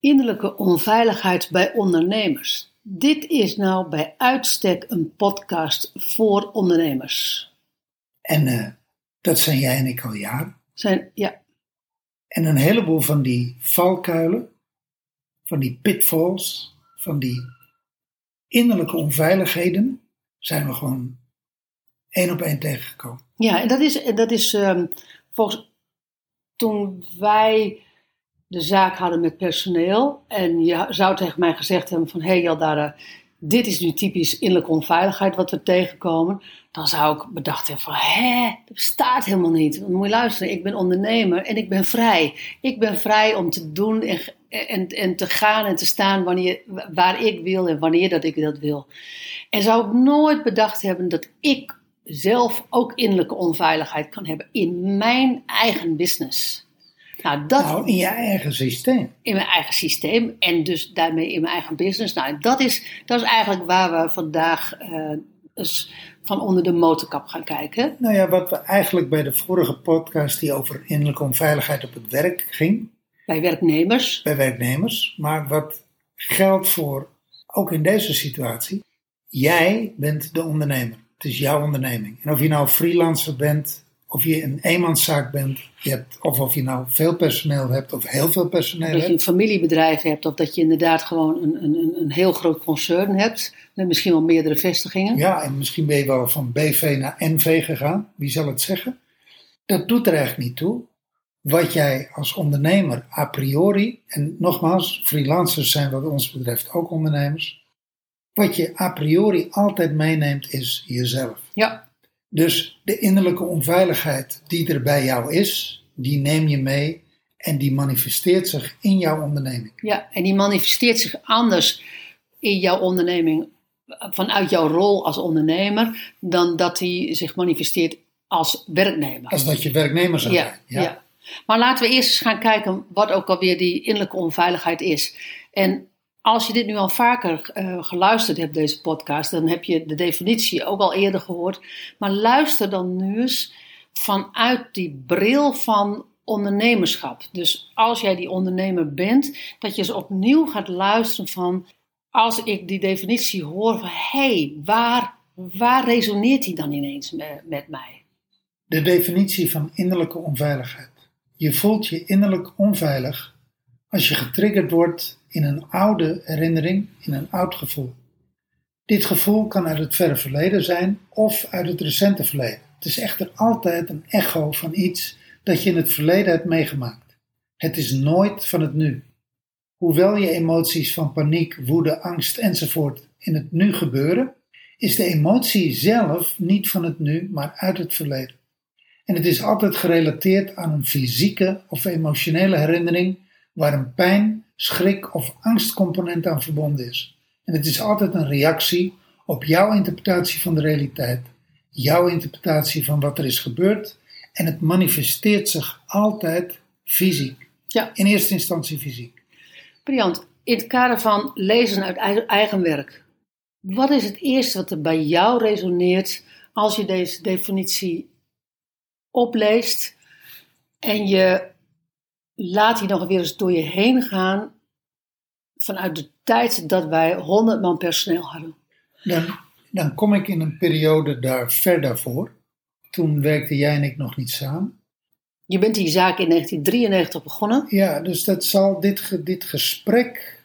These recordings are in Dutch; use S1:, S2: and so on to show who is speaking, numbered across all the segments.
S1: Innerlijke onveiligheid bij ondernemers. Dit is nou bij uitstek een podcast voor ondernemers.
S2: En eh, dat zijn jij en ik al jaren.
S1: Zijn, ja,
S2: En een heleboel van die valkuilen, van die pitfalls, van die innerlijke onveiligheden, zijn we gewoon één op één tegengekomen.
S1: ja en dat is, dat is ehm, volgens toen wij de zaak hadden met personeel en je zou tegen mij gezegd hebben van hé hey, Jaldara, dit is nu typisch innerlijke onveiligheid wat we tegenkomen, dan zou ik bedacht hebben van hé, dat bestaat helemaal niet. Want moet je luisteren, ik ben ondernemer en ik ben vrij. Ik ben vrij om te doen en, en, en te gaan en te staan wanneer, waar ik wil en wanneer dat ik dat wil. En zou ik nooit bedacht hebben dat ik zelf ook innerlijke onveiligheid kan hebben in mijn eigen business. Nou, dat
S2: Nou, in je eigen systeem.
S1: in mijn eigen systeem en dus daarmee in mijn eigen business. Nou, dat is, dat is eigenlijk waar we vandaag eh, eens van onder de motorkap gaan kijken.
S2: Nou ja, wat we eigenlijk bij de vorige podcast die over innerlijke onveiligheid op het werk ging,
S1: Bij werknemers.
S2: bij werknemers, maar wat geldt voor ook in deze situatie, jij bent de ondernemer. Het is jouw onderneming. En of je nou freelancer bent, of je een eenmanszaak bent, je hebt, of of je nou veel personeel hebt of heel veel personeel
S1: Dat je een
S2: hebt.
S1: familiebedrijf hebt of dat je inderdaad gewoon een, een, een- een heel groot concern hebt. Met misschien wel meerdere vestigingen.
S2: Ja, en misschien ben je wel van BV naar NV gegaan. Wie zal het zeggen? Dat doet er eigenlijk niet toe. Wat jij als ondernemer a priori, en nogmaals, freelancers zijn wat ons betreft ook ondernemers. Wat je a priori altijd meeneemt is jezelf.
S1: Ja,
S2: Dus de innerlijke onveiligheid die er bij jou is, die neem je mee en die manifesteert zich in jouw onderneming.
S1: ja, en die manifesteert zich anders in jouw onderneming vanuit jouw rol als ondernemer dan dat die zich manifesteert als werknemer.
S2: Als dat je werknemer zou
S1: Ja,
S2: zijn.
S1: ja. Maar laten we eerst eens gaan kijken wat ook alweer die innerlijke onveiligheid is. En als je dit nu al vaker eh, geluisterd hebt, deze podcast, dan heb je de definitie ook al eerder gehoord. Maar luister dan nu eens vanuit die bril van ondernemerschap. Dus als jij die ondernemer bent, dat je eens opnieuw gaat luisteren van, als ik die definitie hoor van, hé, hey, waar, waar resoneert die dan ineens me- met mij?
S2: De definitie van innerlijke onveiligheid. Je voelt je innerlijk onveilig als je getriggerd wordt in een oude herinnering, in een oud gevoel. Dit gevoel kan uit het verre verleden zijn of uit het recente verleden. Het is echter altijd een echo van iets dat je in het verleden hebt meegemaakt. Het is nooit van het nu. Hoewel je emoties van paniek, woede, angst enzovoort in het nu gebeuren, is de emotie zelf niet van het nu, maar uit het verleden. En het is altijd gerelateerd aan een fysieke of emotionele herinnering waar een pijn, schrik of angstcomponent aan verbonden is. En het is altijd een reactie op jouw interpretatie van de realiteit, jouw interpretatie van wat er is gebeurd en het manifesteert zich altijd fysiek.
S1: Ja.
S2: In eerste instantie fysiek.
S1: Briant, in het kader van lezen uit eigen werk, wat is het eerste wat er bij jou resoneert als je deze definitie opleest en je laat die nog weer eens door je heen gaan vanuit de tijd dat wij 100 man personeel hadden?
S2: Dan, dan kom ik in een periode daar ver daarvoor. Toen werkten jij en ik nog niet samen.
S1: Je bent die zaak in 1993 begonnen.
S2: Ja, dus dat zal dit, dit gesprek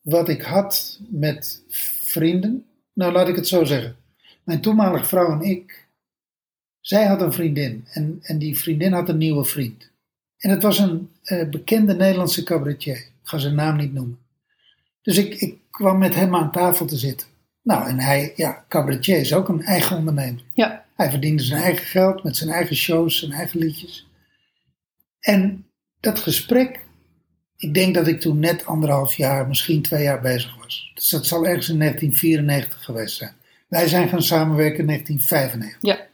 S2: wat ik had met vrienden. Nou, laat ik het zo zeggen. Mijn toenmalige vrouw en ik. Zij had een vriendin. En, en die vriendin had een nieuwe vriend. En het was een eh, bekende Nederlandse cabaretier. Ik ga zijn naam niet noemen. Dus ik, ik kwam met hem aan tafel te zitten. Nou, en hij, ja, cabaretier is ook een eigen ondernemer.
S1: Ja.
S2: Hij verdiende zijn eigen geld met zijn eigen shows, zijn eigen liedjes. En dat gesprek, ik denk dat ik toen net anderhalf jaar, misschien twee jaar bezig was. Dus dat zal ergens in 1994 geweest zijn. Wij zijn gaan samenwerken in 1995.
S1: Ja.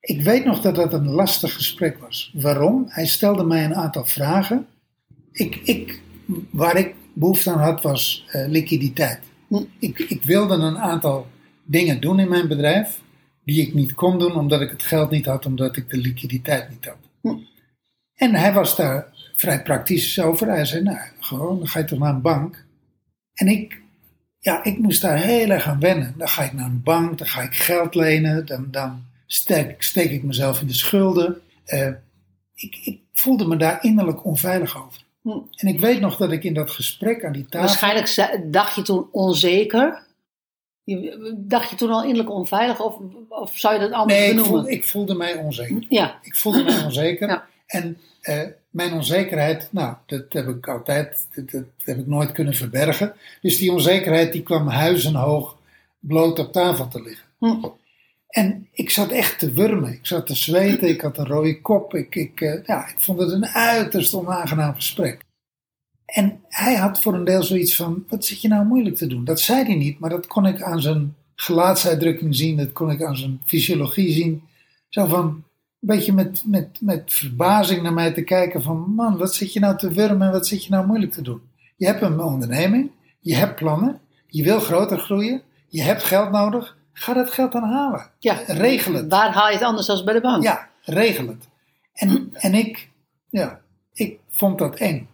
S2: Ik weet nog dat dat een lastig gesprek was. Waarom? Hij stelde mij een aantal vragen. Ik, ik, waar ik behoefte aan had, was eh, liquiditeit. Ik, ik wilde een aantal dingen doen in mijn bedrijf die ik niet kon doen omdat ik het geld niet had, omdat ik de liquiditeit niet had.
S1: Hm.
S2: En hij was daar vrij praktisch over. Hij zei, nou, gewoon, dan ga je toch naar een bank. En ik, ja, ik moest daar heel erg aan wennen. Dan ga ik naar een bank, dan ga ik geld lenen, dan, dan steek, steek ik mezelf in de schulden. Eh, ik, ik voelde me daar innerlijk onveilig over.
S1: Hm.
S2: En ik weet nog dat ik in dat gesprek aan die tafel...
S1: Waarschijnlijk dacht je toen onzeker. Je- Dacht je toen al innerlijk onveilig of, of zou je dat anders
S2: Nee, ik
S1: benoemen?
S2: voelde, ik voelde mij onzeker.
S1: Ja,
S2: Ik voelde mij onzeker.
S1: Ja.
S2: En eh, mijn onzekerheid, nou, dat heb ik altijd, dat, dat heb ik nooit kunnen verbergen. Dus die onzekerheid die kwam huizenhoog bloot op tafel te liggen.
S1: Hm.
S2: En ik zat echt te wurmen. Ik zat te zweten, ik had een rode kop. Ik, ik, eh, ja, ik vond het een uiterst onaangenaam gesprek. En hij had voor een deel zoiets van, wat zit je nou moeilijk te doen? Dat zei hij niet, maar dat kon ik aan zijn gelaatsuitdrukking zien. Dat kon ik aan zijn fysiologie zien. Zo van, een beetje met, met, met verbazing naar mij te kijken van, man, wat zit je nou te wurmen en wat zit je nou moeilijk te doen? Je hebt een onderneming, je hebt plannen, je wil groter groeien, je hebt geld nodig. Ga dat geld dan halen.
S1: ja.
S2: Regel het.
S1: Waar haal je het anders dan bij de bank?
S2: Ja, regel het. En, en ik, ja, ik vond dat eng.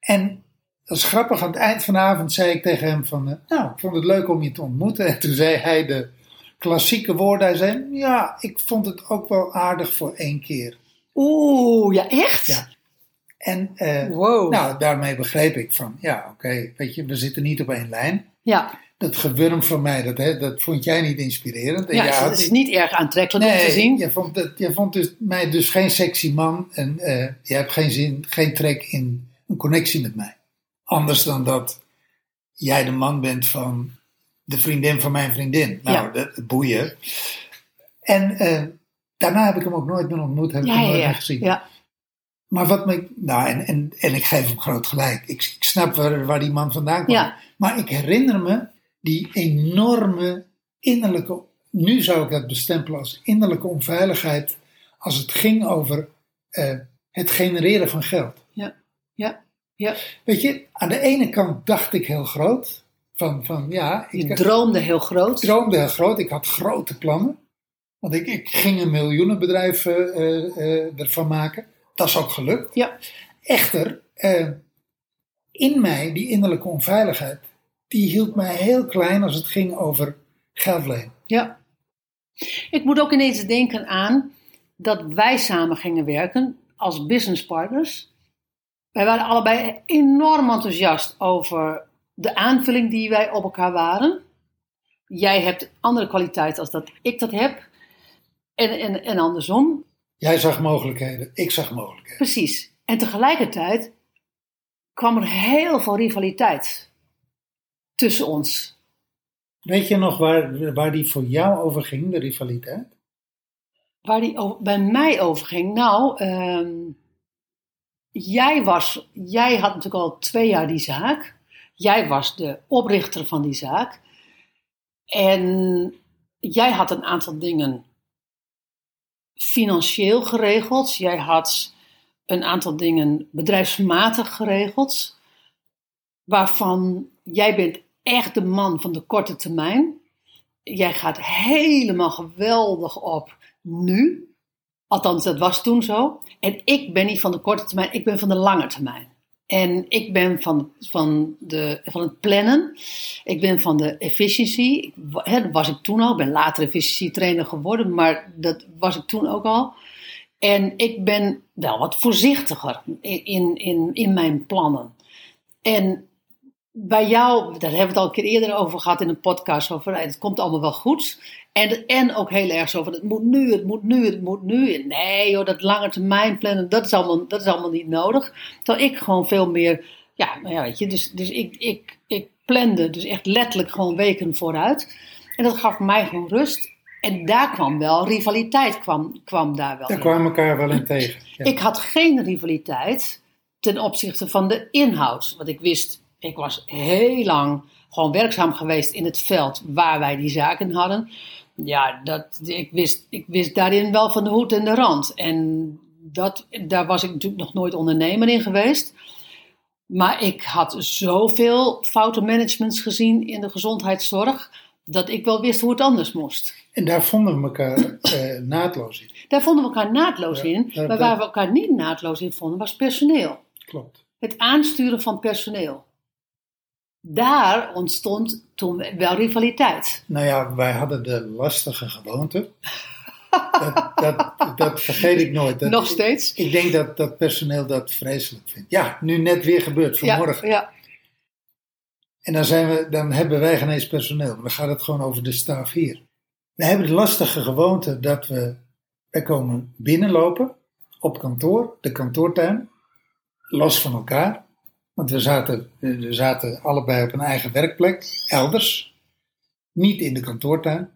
S2: En dat is grappig, aan het eind van de avond zei ik tegen hem van, eh, nou, ik vond het leuk om je te ontmoeten. En toen zei hij de klassieke woorden, hij zei, ja, ik vond het ook wel aardig voor één keer.
S1: Oeh, ja echt?
S2: Ja. En eh,
S1: Wow.
S2: nou, daarmee begreep ik van, ja, oké, weet je, we zitten niet op één lijn.
S1: Ja,
S2: Dat gewurm van mij, dat, hè, dat vond jij niet inspirerend. En
S1: ja het is niet erg aantrekkelijk om te zien.
S2: je vond, je vond dus, mij dus geen sexy man en eh, je hebt geen zin, geen trek in een connectie met mij. Anders dan dat jij de man bent van de vriendin van mijn vriendin. Nou,
S1: Ja.
S2: dat, dat boeien. En eh, daarna heb ik hem ook nooit meer ontmoet, heb ik hem
S1: ja,
S2: nooit meer gezien.
S1: ja.
S2: Maar wat me, nou, en, en, en ik geef hem groot gelijk. Ik, ik snap waar, waar die man vandaan kwam. Maar ik herinner me die enorme innerlijke, nu zou ik dat bestempelen als innerlijke onveiligheid, als het ging over eh, het genereren van geld.
S1: Ja, ja, ja.
S2: Weet je, aan de ene kant dacht ik heel groot, van, van ja,
S1: Je
S2: ik
S1: droomde heel groot.
S2: droomde heel groot, ik had grote plannen. Want ik, ik ging een miljoenenbedrijf eh, ervan maken. Dat is ook gelukt.
S1: Ja,
S2: Echter, in mij, die innerlijke onveiligheid, die hield mij heel klein als het ging over geld
S1: ja. Ik moet ook ineens denken aan dat wij samen gingen werken als businesspartners. Wij waren allebei enorm enthousiast over de aanvulling die wij op elkaar waren. Jij hebt andere kwaliteiten als dat ik dat heb. En, en, en andersom.
S2: Jij zag mogelijkheden, ik zag mogelijkheden.
S1: Precies. En tegelijkertijd kwam er heel veel rivaliteit tussen ons.
S2: Weet je nog waar, waar die voor jou over ging, de rivaliteit?
S1: Waar die over- bij mij over ging. Nou, ehm, jij, was, jij had natuurlijk al twee jaar die zaak. Jij was de oprichter van die zaak. En jij had een aantal dingen financieel geregeld. Jij had een aantal dingen bedrijfsmatig geregeld. Waarvan jij bent echt de man van de korte termijn. Jij gaat helemaal geweldig op nu. Althans, dat was toen zo. En ik ben niet van de korte termijn, ik ben van de lange termijn. En ik ben van, van, de, van het plannen. Ik ben van de Hè, dat was ik toen al. Ik ben later efficiency trainer geworden, maar dat was ik toen ook al. En ik ben wel wat voorzichtiger in, in, in mijn plannen. En bij jou, daar hebben we het al een keer eerder over gehad in een podcast, over het komt allemaal wel goed. En, en ook heel erg zo van het moet nu, het moet nu, het moet nu. Nee joh, dat lange termijn plannen, dat is allemaal, dat is allemaal niet nodig. Terwijl ik gewoon veel meer ja, nou ja, weet je, dus, dus ik, ik, ik plande dus echt letterlijk gewoon weken vooruit. En dat gaf mij gewoon rust. En daar kwam wel, rivaliteit kwam, kwam daar wel
S2: Daar kwamen elkaar wel in tegen. Ja.
S1: Ik had geen rivaliteit ten opzichte van de inhoud. Want ik wist, ik was heel lang gewoon werkzaam geweest in het veld waar wij die zaken hadden. Ja, dat, ik, wist, ik wist daarin wel van de hoed en de rand. En dat, daar was ik natuurlijk nog nooit ondernemer in geweest. Maar ik had zoveel foute managements gezien in de gezondheidszorg. dat ik wel wist hoe het anders moest.
S2: En daar vonden we elkaar eh, naadloos in.
S1: Daar vonden we elkaar naadloos
S2: Ja,
S1: in. maar waar we elkaar niet naadloos in vonden, was personeel.
S2: Klopt.
S1: Het aansturen van personeel. Daar ontstond toen wel rivaliteit.
S2: Nou ja, wij hadden de lastige gewoonte. dat, dat, dat vergeet ik nooit. Dat,
S1: Nog steeds.
S2: Ik, ik denk dat dat personeel dat vreselijk vindt. Ja, nu net weer gebeurd, vanmorgen.
S1: Ja, ja.
S2: En dan, zijn we, dan hebben wij geen eens personeel. Dan gaat het gewoon over de staf hier. We hebben de lastige gewoonte dat we... Wij komen binnenlopen op kantoor, de kantoortuin. Los van elkaar. Want we zaten, we zaten allebei op een eigen werkplek, elders. Niet in de kantoortuin.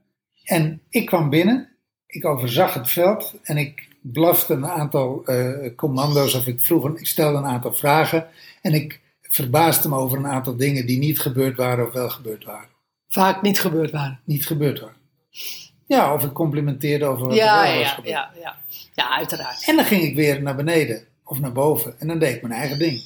S2: En ik kwam binnen, ik overzag het veld en ik blafte een aantal eh, commando's of ik vroeg, een- ik stelde een aantal vragen en ik verbaasde me over een aantal dingen die niet gebeurd waren of wel gebeurd waren.
S1: Vaak niet gebeurd waren.
S2: Niet gebeurd waren. Ja, of ik complimenteerde over wat
S1: Ja,
S2: er wel
S1: ja,
S2: was
S1: ja,
S2: gebeurd.
S1: ja, ja. Ja, uiteraard.
S2: En dan ging ik weer naar beneden of naar boven en dan deed ik mijn eigen ding.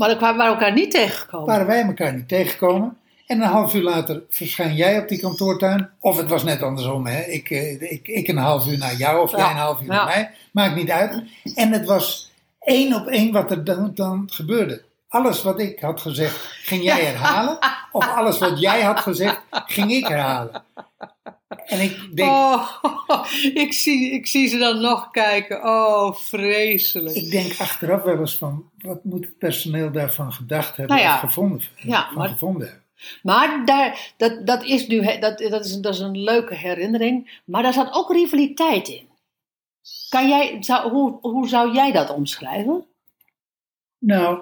S1: Maar dan kwamen we elkaar niet tegengekomen.
S2: waren wij elkaar niet tegengekomen. En een half uur later verschijn jij op die kantoortuin. Of het was net andersom. Hè? Ik, eh, ik, ik een half uur naar jou of
S1: Ja,
S2: jij een half uur
S1: ja.
S2: naar mij. Maakt niet uit. En het was één op één wat er dan, dan gebeurde. Alles wat ik had gezegd, ging jij herhalen. Of alles wat jij had gezegd, ging ik herhalen. En ik denk,
S1: Oh, ik zie, ik zie ze dan nog kijken. Oh, vreselijk.
S2: ik denk achteraf wel eens van... Wat moet het personeel daarvan gedacht hebben
S1: Nou ja.
S2: of gevonden,
S1: Ja, maar-
S2: gevonden hebben?
S1: Maar daar, dat, dat is nu dat, dat, is, dat is een leuke herinnering. Maar daar zat ook rivaliteit in. Kan jij, zou, hoe, hoe zou jij dat omschrijven?
S2: Nou,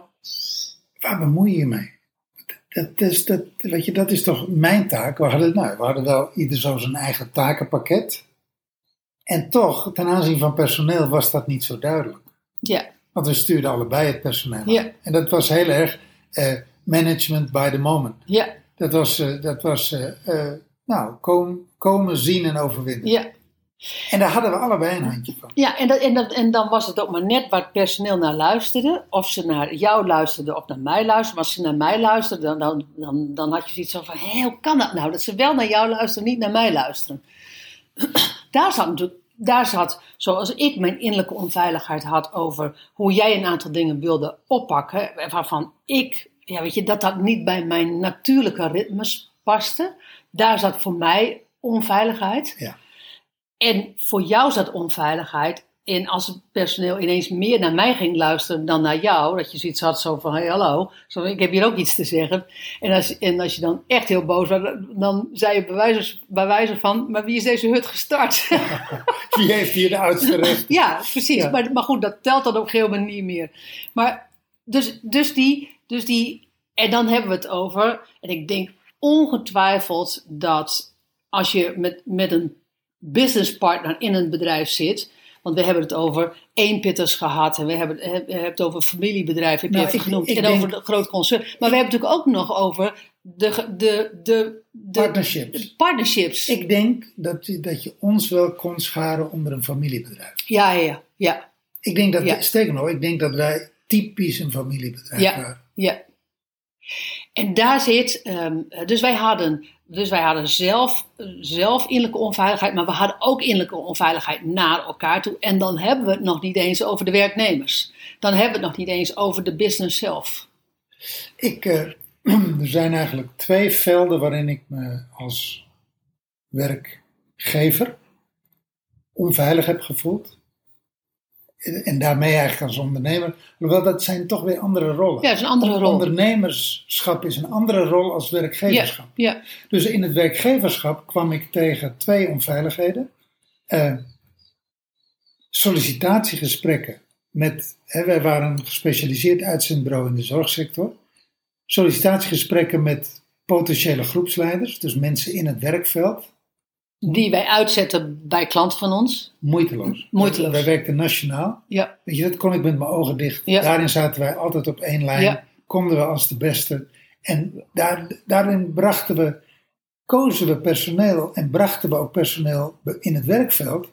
S2: waar bemoei je je mee? Dat, dat, is, dat, weet je, dat is toch mijn taak. We hadden, nou, we hadden wel ieder zo zijn eigen takenpakket. En toch, ten aanzien van personeel was dat niet zo duidelijk.
S1: Ja,
S2: Want we stuurden allebei het personeel. aan.
S1: Ja.
S2: En dat was heel erg eh, management by the moment.
S1: ja,
S2: Dat was, eh, dat was eh, nou, kom, komen, zien en overwinnen.
S1: ja.
S2: En daar hadden we allebei een handje van.
S1: Ja, en, dat, en, dat, en dan was het ook maar net waar het personeel naar luisterde. Of ze naar jou luisterden of naar mij luisterden. Als ze naar mij luisterden, dan, dan, dan, dan had je zoiets van... Hé, hoe kan dat nou? Dat ze wel naar jou luisteren, niet naar mij luisteren. Daar zat natuurlijk... Daar zat, zoals ik mijn innerlijke onveiligheid had over hoe jij een aantal dingen wilde oppakken, waarvan ik, ja weet je, dat dat niet bij mijn natuurlijke ritmes paste. Daar zat voor mij onveiligheid.
S2: Ja.
S1: En voor jou zat onveiligheid in als het personeel ineens meer naar mij ging luisteren dan naar jou. Dat je zoiets had zo van, hey, hallo, zo, ik heb hier ook iets te zeggen. En als, en als je dan echt heel boos was, dan zei je bij wijze, bij wijze van, maar wie is deze hut gestart?
S2: Wie heeft hier de oudste recht?
S1: ja, precies.
S2: Ja.
S1: Maar, maar goed, dat telt dan op een gegeven moment niet meer. Maar dus, dus, die, dus die, en dan hebben we het over, en ik denk ongetwijfeld dat als je met, met een businesspartner in een bedrijf zit, want we hebben het over eenpitters gehad en we hebben, we hebben het over familiebedrijf, heb je
S2: Nou,
S1: even genoemd,
S2: ik
S1: en
S2: denk-
S1: over de groot concern. Maar we hebben het natuurlijk ook nog over de, de, de, de
S2: Partnerships.
S1: partnerships.
S2: Ik denk dat je, dat je ons wel kon scharen onder een familiebedrijf.
S1: ja, ja, ja, ja.
S2: Ik denk dat,
S1: Ja.
S2: sterker nog, ik denk dat wij typisch een familiebedrijf
S1: Ja.
S2: waren.
S1: Ja. En daar zit, ehm, dus wij hadden, dus wij hadden zelf, zelf innerlijke onveiligheid, maar we hadden ook innerlijke onveiligheid naar elkaar toe. En dan hebben we het nog niet eens over de werknemers. Dan hebben we het nog niet eens over de business zelf.
S2: Ik, eh, er zijn eigenlijk twee velden waarin ik me als werkgever onveilig heb gevoeld. En, daarmee eigenlijk als ondernemer. Hoewel dat zijn toch weer andere rollen.
S1: Ja, dat is een andere rol.
S2: Ondernemerschap is een andere rol als
S1: Ja,
S2: werkgeverschap.
S1: ja,
S2: Dus in het werkgeverschap kwam ik tegen twee onveiligheden. Eh, sollicitatiegesprekken met, hè, wij waren een gespecialiseerd uitzendbureau in de zorgsector. sollicitatiegesprekken met potentiële groepsleiders, dus mensen in het werkveld,
S1: Die wij uitzetten bij klanten van ons.
S2: moeiteloos.
S1: Moeiteloos.
S2: Wij werkten nationaal.
S1: Ja,
S2: Weet je, dat kon ik met mijn ogen dicht.
S1: Ja.
S2: Daarin zaten wij altijd op één lijn.
S1: Ja.
S2: Konden we als de beste. En daar, daarin brachten we, kozen we personeel en brachten we ook personeel in het werkveld.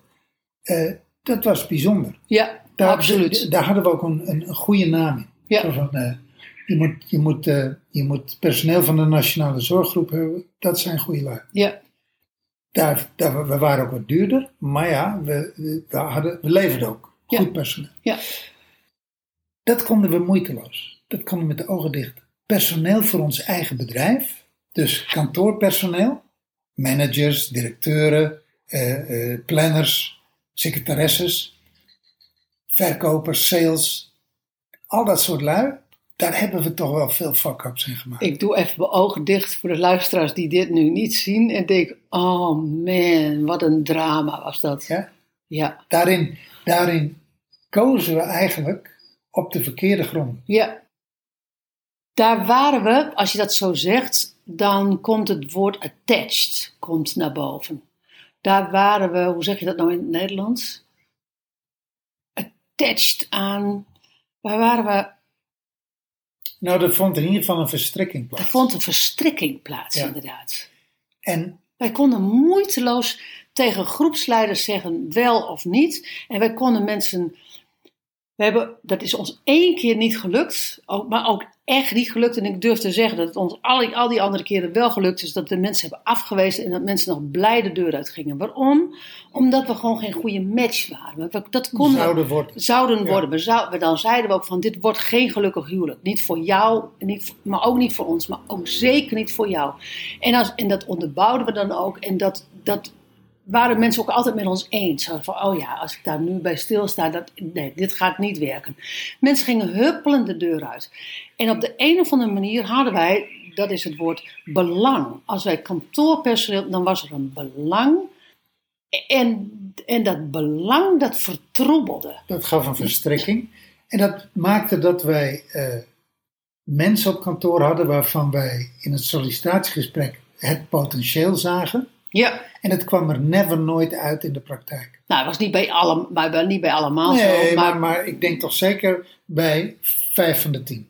S2: Eh, dat was bijzonder.
S1: ja
S2: Daar,
S1: absoluut.
S2: Daar hadden we ook een, een, een goede naam in.
S1: Ja.
S2: Zo van, eh, je, moet, je, moet, eh, je moet personeel van de nationale zorggroep hebben. Dat zijn goede lui.
S1: Ja,
S2: Daar, daar, we waren ook wat duurder. Maar ja, we, we, hadden, we leverden ook
S1: Ja.
S2: goed personeel.
S1: ja,
S2: Dat konden we moeiteloos. Dat konden we met de ogen dicht. Personeel voor ons eigen bedrijf. Dus kantoorpersoneel. Managers, directeuren, eh, eh, planners, secretaresses. Verkopers, sales. Al dat soort lui. Daar hebben we toch wel veel fuck-ups in gemaakt.
S1: ik doe even mijn ogen dicht voor de luisteraars die dit nu niet zien. En denk, oh man, wat een drama was dat.
S2: Ja?
S1: Ja,
S2: Daarin, daarin kozen we eigenlijk op de verkeerde grond.
S1: ja. Daar waren we, als je dat zo zegt, dan komt het woord attached komt naar boven. Daar waren we, hoe zeg je dat nou in het Nederlands? Attached aan, waar waren we?
S2: Nou, er vond in ieder geval een verstrikking plaats.
S1: Er vond een verstrikking plaats,
S2: Ja.
S1: inderdaad.
S2: En
S1: Wij konden moeiteloos tegen groepsleiders zeggen wel of niet. En wij konden mensen. We hebben, dat is ons één keer niet gelukt, ook, maar ook echt niet gelukt. En ik durf te zeggen dat het ons al die, al die andere keren wel gelukt is. Dat we mensen hebben afgewezen en dat mensen nog blij de deur uitgingen. Waarom? Omdat we gewoon geen goede match waren. We- Dat konden,
S2: zouden worden.
S1: zouden
S2: Ja.
S1: worden. We zou, we- dan zeiden we ook van dit wordt geen gelukkig huwelijk. Niet voor jou, niet, maar ook niet voor ons, maar ook zeker niet voor jou. En, als, en dat onderbouwden we dan ook. En dat, dat waren mensen ook altijd met ons eens. Van, oh ja, als ik daar nu bij stilsta, dat, nee, dit gaat niet werken. Mensen gingen huppelend de deur uit. En op de een of andere manier hadden wij, dat is het woord belang. Als wij kantoorpersoneel, dan was er een belang. En, en dat belang, dat vertroebelde.
S2: Dat gaf een verstrikking. En dat maakte dat wij eh, mensen op kantoor hadden waarvan wij in het sollicitatiegesprek het potentieel zagen.
S1: Ja.
S2: En het kwam er never nooit uit in de praktijk.
S1: Nou, het was niet bij, alle, maar niet bij allemaal
S2: Nee,
S1: zo.
S2: maar,
S1: Maar,
S2: maar ik denk toch zeker bij vijf van de tien.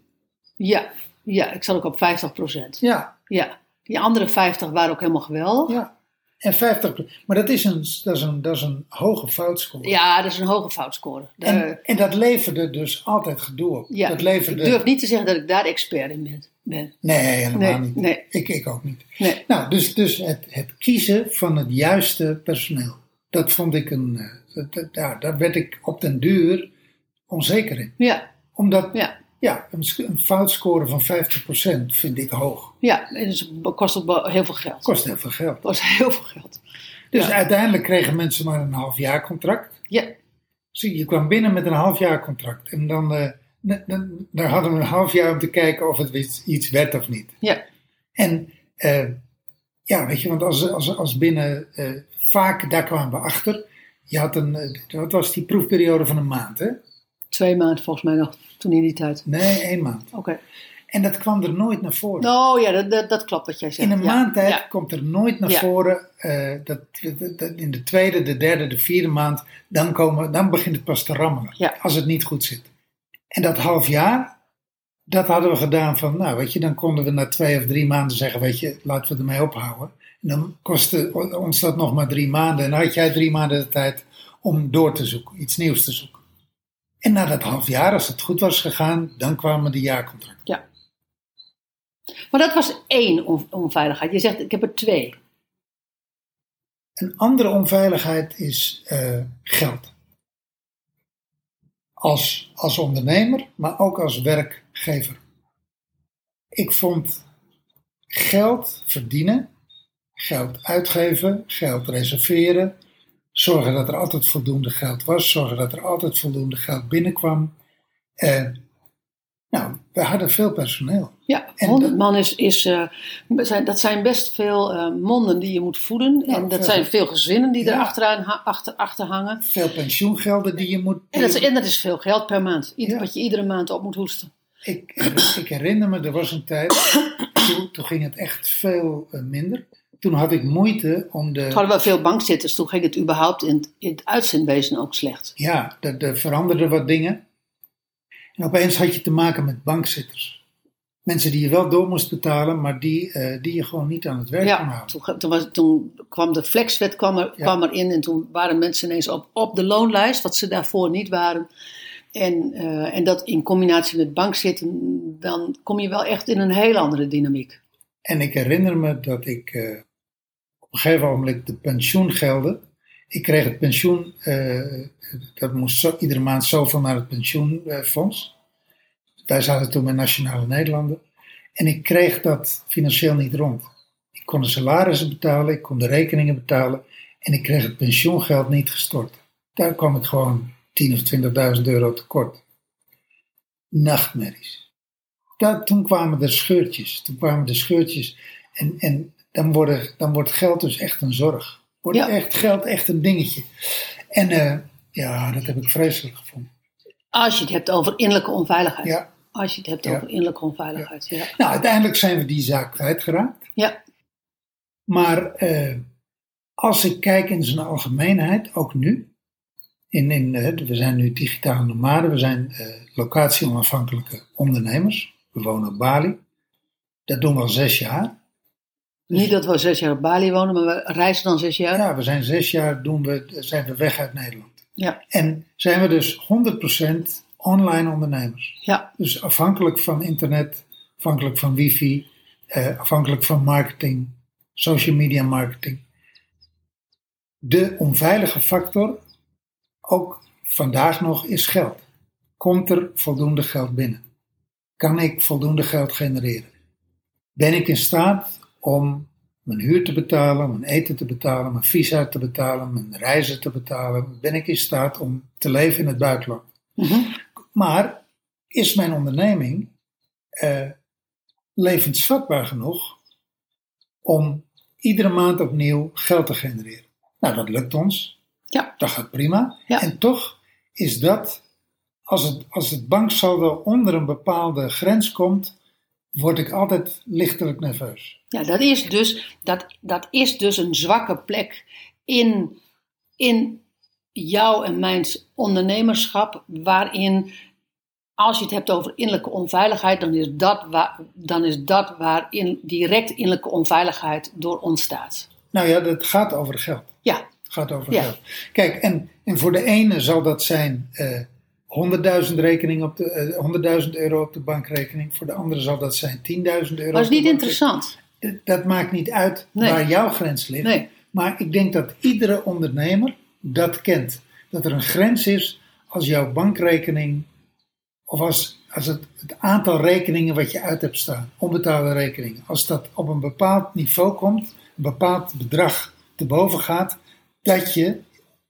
S1: ja, ja, ik zat ook op 50 procent.
S2: Ja,
S1: Ja. Die andere 50 waren ook helemaal geweldig.
S2: ja. En 50, maar dat is een, dat is een, dat is een hoge foutscore.
S1: Ja, dat is een hoge foutscore.
S2: En, en dat leverde dus altijd gedoe op.
S1: ja,
S2: dat leverde,
S1: Ik durf niet te zeggen dat ik daar expert in ben. Ben.
S2: Nee, helemaal
S1: Nee,
S2: niet.
S1: nee.
S2: Ik, ik ook niet.
S1: Nee.
S2: Nou, dus, dus het, het kiezen van het juiste personeel. Dat vond ik een. eh, dat- dat- ja, daar werd ik op den duur onzeker in.
S1: Ja,
S2: Omdat,
S1: ja,
S2: ja, een, een foutscore van 50% vind ik hoog.
S1: ja. En dus kost ook heel veel geld.
S2: Kost heel veel geld.
S1: Kost heel veel geld.
S2: Dus
S1: Ja.
S2: uiteindelijk kregen mensen maar een half jaar contract.
S1: Ja,
S2: Zie, je kwam binnen met een half jaar contract. En dan, eh, dan hadden we een half jaar om te kijken of het iets, werd of niet.
S1: ja,
S2: En eh, ja, weet je, want als, als, als binnen, eh, vaak daar kwamen we achter. Je had een, eh, wat was die proefperiode van een maand, hè?
S1: twee maanden volgens mij nog, toen in die tijd.
S2: Nee, één maand.
S1: Oké.
S2: En dat kwam er nooit naar voren.
S1: Oh ja, dat, dat, dat klopt wat jij zegt.
S2: in een
S1: ja.
S2: maand tijd
S1: Ja.
S2: komt er nooit naar
S1: Ja.
S2: voren. dat, dat, dat in de tweede, de derde, de vierde maand, dan, komen, dan begint het pas te rammelen.
S1: Ja.
S2: Als het niet goed zit. En dat half jaar, dat hadden we gedaan van, nou weet je, dan konden we na twee of drie maanden zeggen, weet je, laten we ermee ophouden. En dan kostte ons dat nog maar drie maanden. En dan had jij drie maanden de tijd om door te zoeken, iets nieuws te zoeken. En na dat half jaar, als het goed was gegaan, dan kwamen de jaarcontracten.
S1: Ja. Maar dat was één on- onveiligheid. Je zegt, ik heb er twee.
S2: Een andere onveiligheid is eh, geld. Als, als ondernemer, maar ook als werkgever. Ik vond geld verdienen, geld uitgeven, geld reserveren, zorgen dat er altijd voldoende geld was, zorgen dat er altijd voldoende geld binnenkwam. Eh, nou, we hadden veel personeel.
S1: Ja,
S2: En
S1: 100
S2: dat-
S1: man is, is eh, zijn, dat zijn best veel eh, monden die je moet voeden.
S2: Ja,
S1: en dat
S2: veel.
S1: zijn veel gezinnen die
S2: Ja.
S1: er achteraan, achter, achter hangen.
S2: Veel pensioengelden die je moet.
S1: En dat, is, en dat is veel geld per maand. Ieder,
S2: Ja.
S1: Wat je iedere maand op moet hoesten.
S2: Ik, ik herinner me, er was een tijd, toen, toen ging het echt veel eh, minder. Toen had ik moeite om de...
S1: Toen hadden we veel bankzitters, toen ging het überhaupt in, het- in het uitzendwezen ook slecht.
S2: Ja, er veranderden wat dingen. En opeens had je te maken met bankzitters. Mensen die je wel door moest betalen, maar die, eh, die je gewoon niet aan het werk kon
S1: Ja,
S2: houden.
S1: toen, toen, was, toen kwam de flexwet kwam, er,
S2: Ja.
S1: kwam erin en toen waren mensen ineens op, op de loonlijst, wat ze daarvoor niet waren. En, eh, en dat in combinatie met bankzitten, dan kom je wel echt in een heel andere dynamiek.
S2: En ik herinner me dat ik eh, op een gegeven moment de pensioengelden. Ik kreeg het pensioen, eh, dat moest iedere maand zoveel naar het pensioenfonds. Wij zaten toen met Nationale Nederlanden. En ik kreeg dat financieel niet rond. Ik kon de salarissen betalen, ik kon de rekeningen betalen. En ik kreeg het pensioengeld niet gestort. Daar kwam ik gewoon 10.000 of 20.000 euro tekort. Nachtmerries. Daar, toen kwamen er scheurtjes. Toen kwamen er scheurtjes. En, en dan, worden, dan wordt geld dus echt een zorg. Wordt
S1: Ja.
S2: echt geld echt een dingetje. En eh, ja, dat heb ik vreselijk gevonden.
S1: Als je het hebt over innerlijke onveiligheid.
S2: Ja.
S1: Als je het hebt over innerlijke onveiligheid. Ja.
S2: Nou, uiteindelijk zijn we die zaak kwijtgeraakt.
S1: ja.
S2: Maar eh, als ik kijk in zijn algemeenheid, ook nu. In, in, eh, we zijn nu digitale nomaden, we zijn locatie-onafhankelijke ondernemers. We wonen op Bali. Dat doen we al zes jaar.
S1: Niet dat we zes jaar op Bali wonen, maar we reizen dan zes jaar.
S2: Ja, we zijn zes jaar doen we, zijn we weg uit Nederland.
S1: Ja.
S2: En zijn we dus 100% online ondernemers.
S1: ja.
S2: Dus afhankelijk van internet, afhankelijk van wifi, eh, afhankelijk van marketing, social media marketing. De onveilige factor, ook vandaag nog, is geld. Komt er voldoende geld binnen? Kan ik voldoende geld genereren? Ben ik in staat om mijn huur te betalen, mijn eten te betalen, mijn visa te betalen, mijn reizen te betalen? Ben ik in staat om te leven in het buitenland?
S1: Mhm.
S2: Maar is mijn onderneming eh, levensvatbaar genoeg om iedere maand opnieuw geld te genereren? Nou, dat lukt ons.
S1: Ja.
S2: Dat gaat prima.
S1: Ja.
S2: En toch is dat, als het, als het banksaldo onder een bepaalde grens komt, word ik altijd lichtelijk nerveus.
S1: Ja, dat is dus, dat, dat is dus een zwakke plek in, in jouw en mijn ondernemerschap, waarin, als je het hebt over innerlijke onveiligheid, dan is dat, waar, dan is dat waarin direct innerlijke onveiligheid door ontstaat.
S2: Nou ja, dat gaat over geld.
S1: Ja,
S2: Het gaat over
S1: Ja.
S2: geld. Kijk, en, en voor de ene zal dat zijn eh 100.000 rekening op de, eh, 100.000 euro op de bankrekening. Voor de andere zal dat zijn 10.000 euro.
S1: dat is niet interessant.
S2: Dat, dat maakt niet uit
S1: Nee.
S2: waar jouw grens ligt.
S1: Nee.
S2: Maar ik denk dat iedere ondernemer dat kent. Dat er een grens is als jouw bankrekening, of als, als het, het aantal rekeningen wat je uit hebt staan, onbetaalde rekeningen, als dat op een bepaald niveau komt, een bepaald bedrag te boven gaat, dat je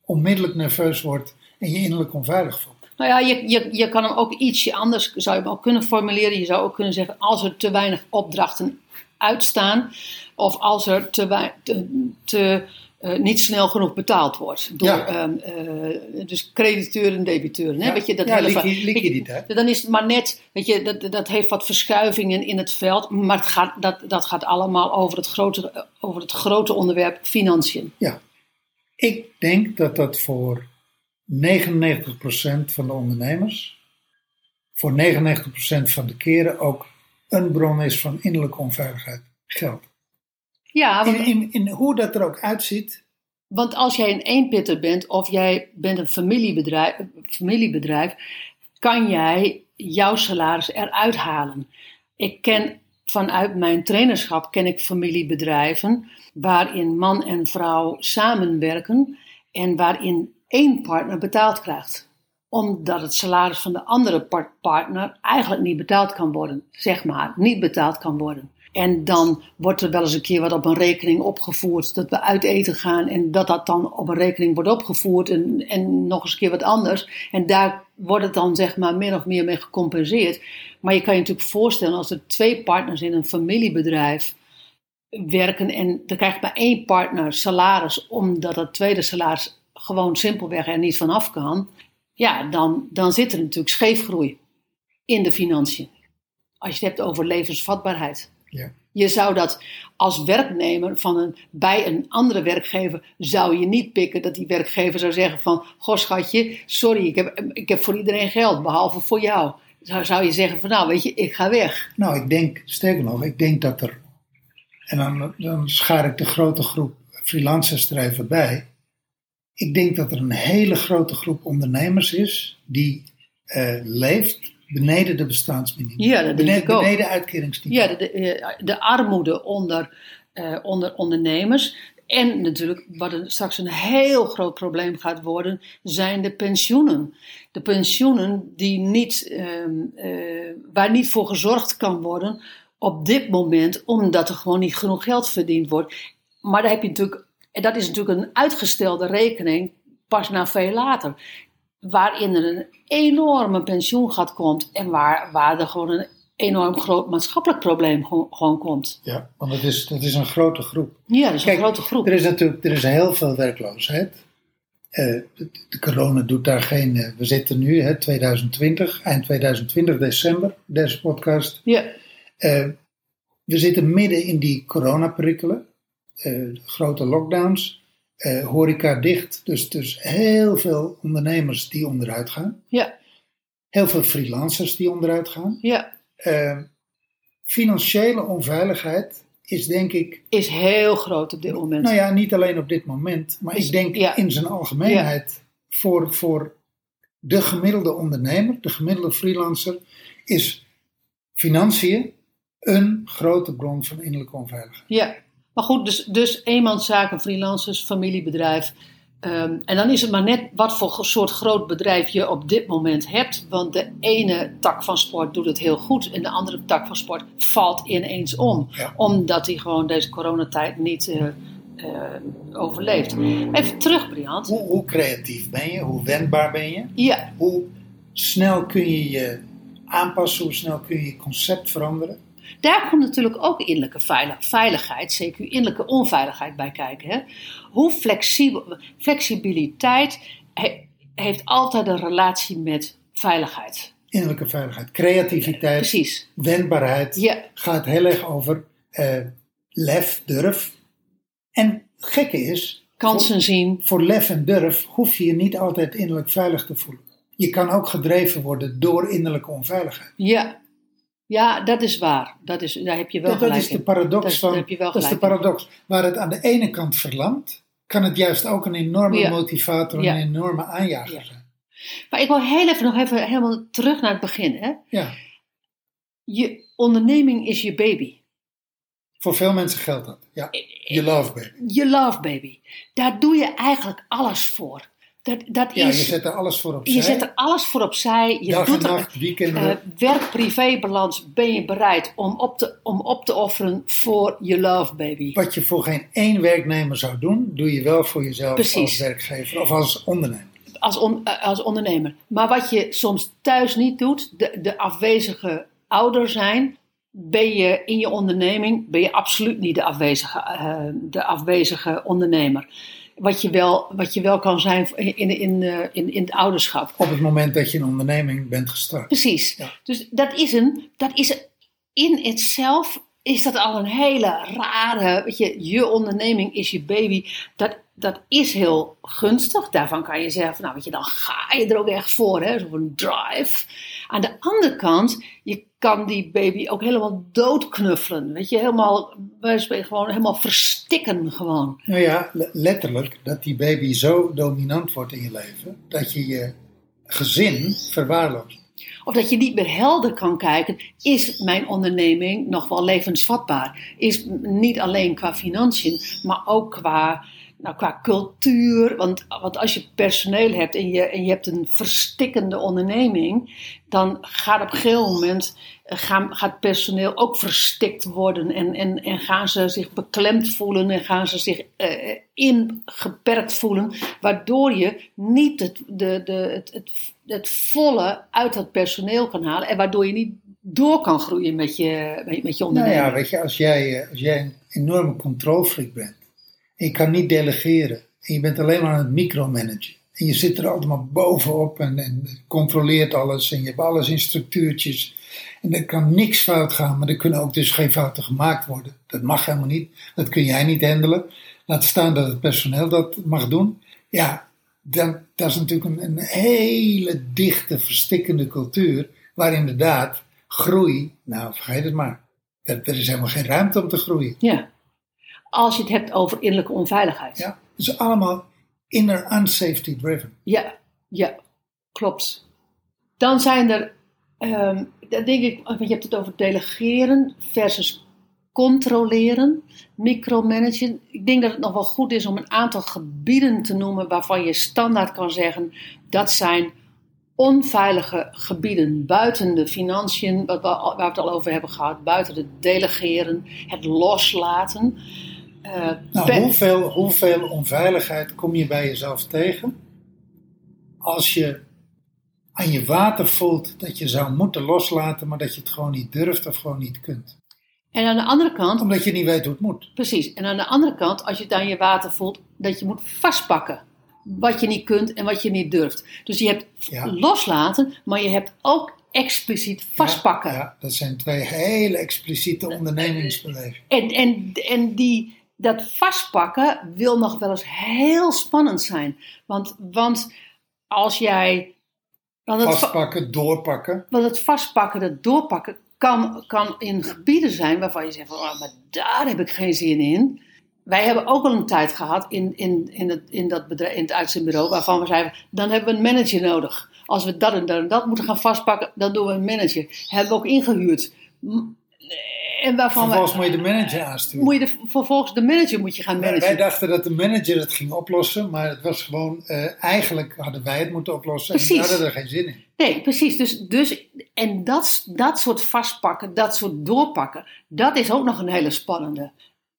S2: onmiddellijk nerveus wordt en je innerlijk onveilig voelt.
S1: Nou ja, je, je, je kan hem ook ietsje anders, zou je ook kunnen formuleren. Je zou ook kunnen zeggen, als er te weinig opdrachten uitstaan, of als er te, te, te, eh, niet snel genoeg betaald wordt. Door,
S2: Ja.
S1: ehm, eh, dus crediteuren en debiteuren. Hè?
S2: Ja.
S1: Weet je, dat
S2: Ja,
S1: hele
S2: liquiditeit.
S1: Dan is het maar net, weet je, dat, dat heeft wat verschuivingen in het veld, maar het gaat, dat, dat gaat allemaal over het, grote, over het grote onderwerp financiën.
S2: Ja, ik denk dat dat voor 99% van de ondernemers, voor 99% van de keren ook een bron is van innerlijke onveiligheid. Geld.
S1: Ja, want
S2: In, in, in hoe dat er ook uitziet,
S1: Want als jij een eenpitter bent of jij bent een familiebedrijf, familiebedrijf, kan jij jouw salaris eruit halen. Ik ken vanuit mijn trainerschap ken ik familiebedrijven waarin man en vrouw samenwerken en waarin één partner betaald krijgt. Omdat het salaris van de andere par- partner eigenlijk niet betaald kan worden. Zeg maar, niet betaald kan worden. En dan wordt er wel eens een keer wat op een rekening opgevoerd. Dat we uit eten gaan en dat dat dan op een rekening wordt opgevoerd. En, en nog eens een keer wat anders. En daar wordt het dan zeg maar min of meer mee gecompenseerd. Maar je kan je natuurlijk voorstellen als er twee partners in een familiebedrijf werken. En dan krijgt maar één partner salaris omdat het tweede salaris gewoon simpelweg er niet vanaf kan. Ja, dan, dan zit er natuurlijk scheefgroei in de financiën. als je het hebt over levensvatbaarheid.
S2: Ja.
S1: Je zou dat als werknemer van een, bij een andere werkgever, zou je niet pikken dat die werkgever zou zeggen van, goh schatje, sorry, ik heb, ik heb voor iedereen geld, behalve voor jou. Zou, zou je zeggen van, nou weet je, ik ga weg.
S2: Nou, ik denk, sterker nog, ik denk dat er, en dan, dan schaar ik de grote groep freelancers er even bij. Ik denk dat er een hele grote groep ondernemers is die eh, leeft beneden de bestaansminimum.
S1: Ja, dat denk
S2: beneden,
S1: ik ook.
S2: beneden uitkeringsniveau.
S1: Ja, de, de, de armoede onder, eh, onder ondernemers. En natuurlijk, wat straks een heel groot probleem gaat worden, zijn de pensioenen. De pensioenen die niet, ehm, eh, waar niet voor gezorgd kan worden op dit moment, omdat er gewoon niet genoeg geld verdiend wordt. Maar daar heb je natuurlijk, en dat is natuurlijk een uitgestelde rekening, pas na veel later. Waarin er een enorme pensioengat komt en waar, waar er gewoon een enorm groot maatschappelijk probleem gewoon, gewoon komt.
S2: Ja, want het is, dat is een grote groep.
S1: Ja, dat is
S2: Kijk,
S1: een grote groep.
S2: Er is natuurlijk er is heel veel werkloosheid. Eh, de, corona doet daar geen. eh, we zitten nu, hè, 2020, eind 2020, december, deze podcast.
S1: Ja,
S2: Eh, we zitten midden in die coronaperikelen, grote lockdowns, eh, horeca dicht. Dus, dus heel veel ondernemers die onderuit gaan.
S1: ja,
S2: Heel veel freelancers die onderuit gaan.
S1: ja.
S2: Eh, financiële onveiligheid is denk ik
S1: Is heel groot op dit moment.
S2: Nou ja, niet alleen op dit moment, maar
S1: Is-
S2: ik denk
S1: ja.
S2: in zijn algemeenheid voor, voor de gemiddelde ondernemer, de gemiddelde freelancer, is financiën een grote bron van innerlijke onveiligheid.
S1: Ja, maar goed, dus, dus eenmanszaken, freelancers, familiebedrijf. Ehm, en dan is het maar net wat voor soort groot bedrijf je op dit moment hebt. Want de ene tak van sport doet het heel goed en de andere tak van sport valt ineens om.
S2: Ja.
S1: Omdat hij gewoon deze coronatijd niet eh, eh, overleeft. Even terug, Briant.
S2: Hoe, hoe creatief ben je? Hoe wendbaar ben je?
S1: Ja,
S2: Hoe snel kun je je aanpassen? Hoe snel kun je je concept veranderen?
S1: Daar komt natuurlijk ook innerlijke veilig- veiligheid, CQ, innerlijke onveiligheid bij kijken. Hè? Hoe flexibel, flexibiliteit he- heeft altijd een relatie met veiligheid.
S2: Innerlijke veiligheid, creativiteit,
S1: Precies.
S2: wendbaarheid.
S1: Ja,
S2: Gaat heel erg over eh, lef, durf. En het gekke is,
S1: kansen zien.
S2: voor lef en durf hoef je je niet altijd innerlijk veilig te voelen. Je kan ook gedreven worden door innerlijke onveiligheid.
S1: Ja, ja dat is waar. Dat is, daar heb je wel
S2: Dat, dat
S1: gelijk
S2: is de paradox
S1: Dat is-
S2: van.
S1: heb je wel
S2: dat is de
S1: in.
S2: paradox. Waar het aan de ene kant verlangt, kan het juist ook een enorme
S1: Ja.
S2: motivator
S1: Ja.
S2: en een enorme aanjager
S1: Ja.
S2: zijn.
S1: Maar ik wil heel even nog even helemaal terug naar het begin. Hè?
S2: Ja,
S1: Je onderneming is je baby.
S2: voor veel mensen geldt dat. Ja, je love baby.
S1: Je love baby. Daar doe je eigenlijk alles voor. Dat, dat
S2: Ja, je
S1: is,
S2: zet er alles voor opzij.
S1: je zet er alles voor opzij. Je
S2: Dag en
S1: doet er,
S2: nacht, weekenden.
S1: eh, werk-privé-balans ben je bereid om op, te, om op te offeren voor je love baby.
S2: Wat je voor geen één werknemer zou doen, doe je wel voor jezelf
S1: Precies.
S2: als werkgever of als ondernemer.
S1: Als, on- eh, als ondernemer. Maar wat je soms thuis niet doet, de, de afwezige ouder zijn, ben je in je onderneming, ben je absoluut niet de afwezige, eh, de afwezige ondernemer. Wat je, wel, wat je wel kan zijn in, in, in, eh, in, in het ouderschap.
S2: Op het moment dat je een onderneming bent gestart.
S1: Precies.
S2: Ja.
S1: Dus dat is een, dat is in itself is dat al een hele rare, weet je, je onderneming is je baby. Dat, dat is heel gunstig. Daarvan kan je zeggen, van, nou weet je, dan ga je er ook echt voor, hè, zo'n drive. Aan de andere kant, je kan die baby ook helemaal doodknuffelen, weet je, helemaal, wij spreken gewoon helemaal verstikken gewoon.
S2: Nou ja, le- letterlijk dat die baby zo dominant wordt in je leven dat je je gezin verwaarloost.
S1: Of dat je niet meer helder kan kijken, is mijn onderneming nog wel levensvatbaar? Is niet alleen qua financiën, maar ook qua, nou, qua cultuur. Want, want als je personeel hebt en je, en je hebt een verstikkende onderneming, dan gaat op een gegeven moment eh, gaan, gaat personeel ook verstikt worden. En, en, en gaan ze zich beklemd voelen en gaan ze zich eh, ingeperkt voelen. Waardoor je niet het, de, de, het, het, het volle uit dat personeel kan halen. En waardoor je niet door kan groeien met je, met, met je
S2: Nou
S1: onderneming.
S2: ja, weet je, als jij, eh, als jij een enorme controlfreak bent je kan niet delegeren en je bent alleen maar aan het micromanagen En je zit er allemaal bovenop en, en controleert alles. En je hebt alles in structuurtjes. En er kan niks fout gaan, maar er kunnen ook dus geen fouten gemaakt worden. Dat mag helemaal niet. Dat kun jij niet handelen. Laat staan dat het personeel dat mag doen. Ja, dat is natuurlijk een, een hele dichte, verstikkende cultuur. Waar inderdaad groei, nou vergeet het maar. Er, er is helemaal geen ruimte om te groeien.
S1: Ja. Als je het hebt over innerlijke onveiligheid.
S2: Ja, het is allemaal inner unsafety driven.
S1: Ja, ja, klopt. Dan zijn er, dan denk ik, want je hebt het over delegeren versus controleren, micromanagen. Ik denk dat het nog wel goed is om een aantal gebieden te noemen waarvan je standaard kan zeggen dat zijn onveilige gebieden buiten de financiën, wat we al- waar we het al over hebben gehad, buiten het delegeren, het loslaten. Eh,
S2: Nou, hoeveel, hoeveel onveiligheid kom je bij jezelf tegen als je aan je water voelt dat je zou moeten loslaten, maar dat je het gewoon niet durft of gewoon niet kunt?
S1: En aan de andere kant,
S2: Omdat je niet weet hoe het moet.
S1: precies, en aan de andere kant, als je het aan je water voelt, dat je moet vastpakken. Wat je niet kunt en wat je niet durft. Dus je hebt
S2: Ja.
S1: loslaten, maar je hebt ook expliciet vastpakken.
S2: Ja, ja, dat zijn twee hele expliciete ondernemingsbewegingen.
S1: En, en, en die, dat vastpakken wil nog wel eens heel spannend zijn. Want, want als jij. Want het, va-
S2: Vastpakken, doorpakken.
S1: want het vastpakken, het doorpakken, kan, kan in gebieden zijn waarvan je zegt: van, oh, maar daar heb ik geen zin in. Wij hebben ook al een tijd gehad in, in, in, het, in, dat bedrijf, in het uitzendbureau waarvan we zeiden: dan hebben we een manager nodig. Als we dat en dat en dat moeten gaan vastpakken, dan doen we een manager. Hebben we ook ingehuurd. M- En waarvan we-
S2: Vervolgens moet je de manager aansturen.
S1: moet je de, vervolgens de manager moet je gaan managen.
S2: Wij dachten dat de manager het ging oplossen, maar het was gewoon, eh, eigenlijk hadden wij het moeten oplossen en we
S1: Precies.
S2: hadden er geen zin in.
S1: Nee, precies. Dus, dus, en dat, dat soort vastpakken, dat soort doorpakken, dat is ook nog een hele spannende.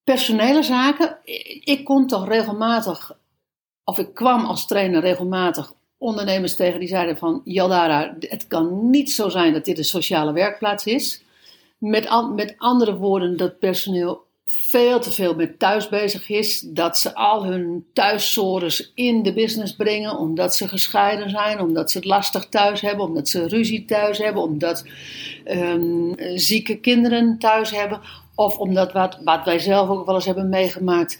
S1: Personele zaken, ik ik kon toch regelmatig, of ik kwam als trainer regelmatig ondernemers tegen die zeiden van, Jaldara, het kan niet zo zijn dat dit een sociale werkplaats is. Met, met andere woorden, dat personeel veel te veel met thuis bezig is. Dat ze al hun thuiszores in de business brengen. Omdat ze gescheiden zijn. Omdat ze het lastig thuis hebben. Omdat ze ruzie thuis hebben. Omdat ehm, zieke kinderen thuis hebben. Of omdat wat wij zelf ook wel eens hebben meegemaakt.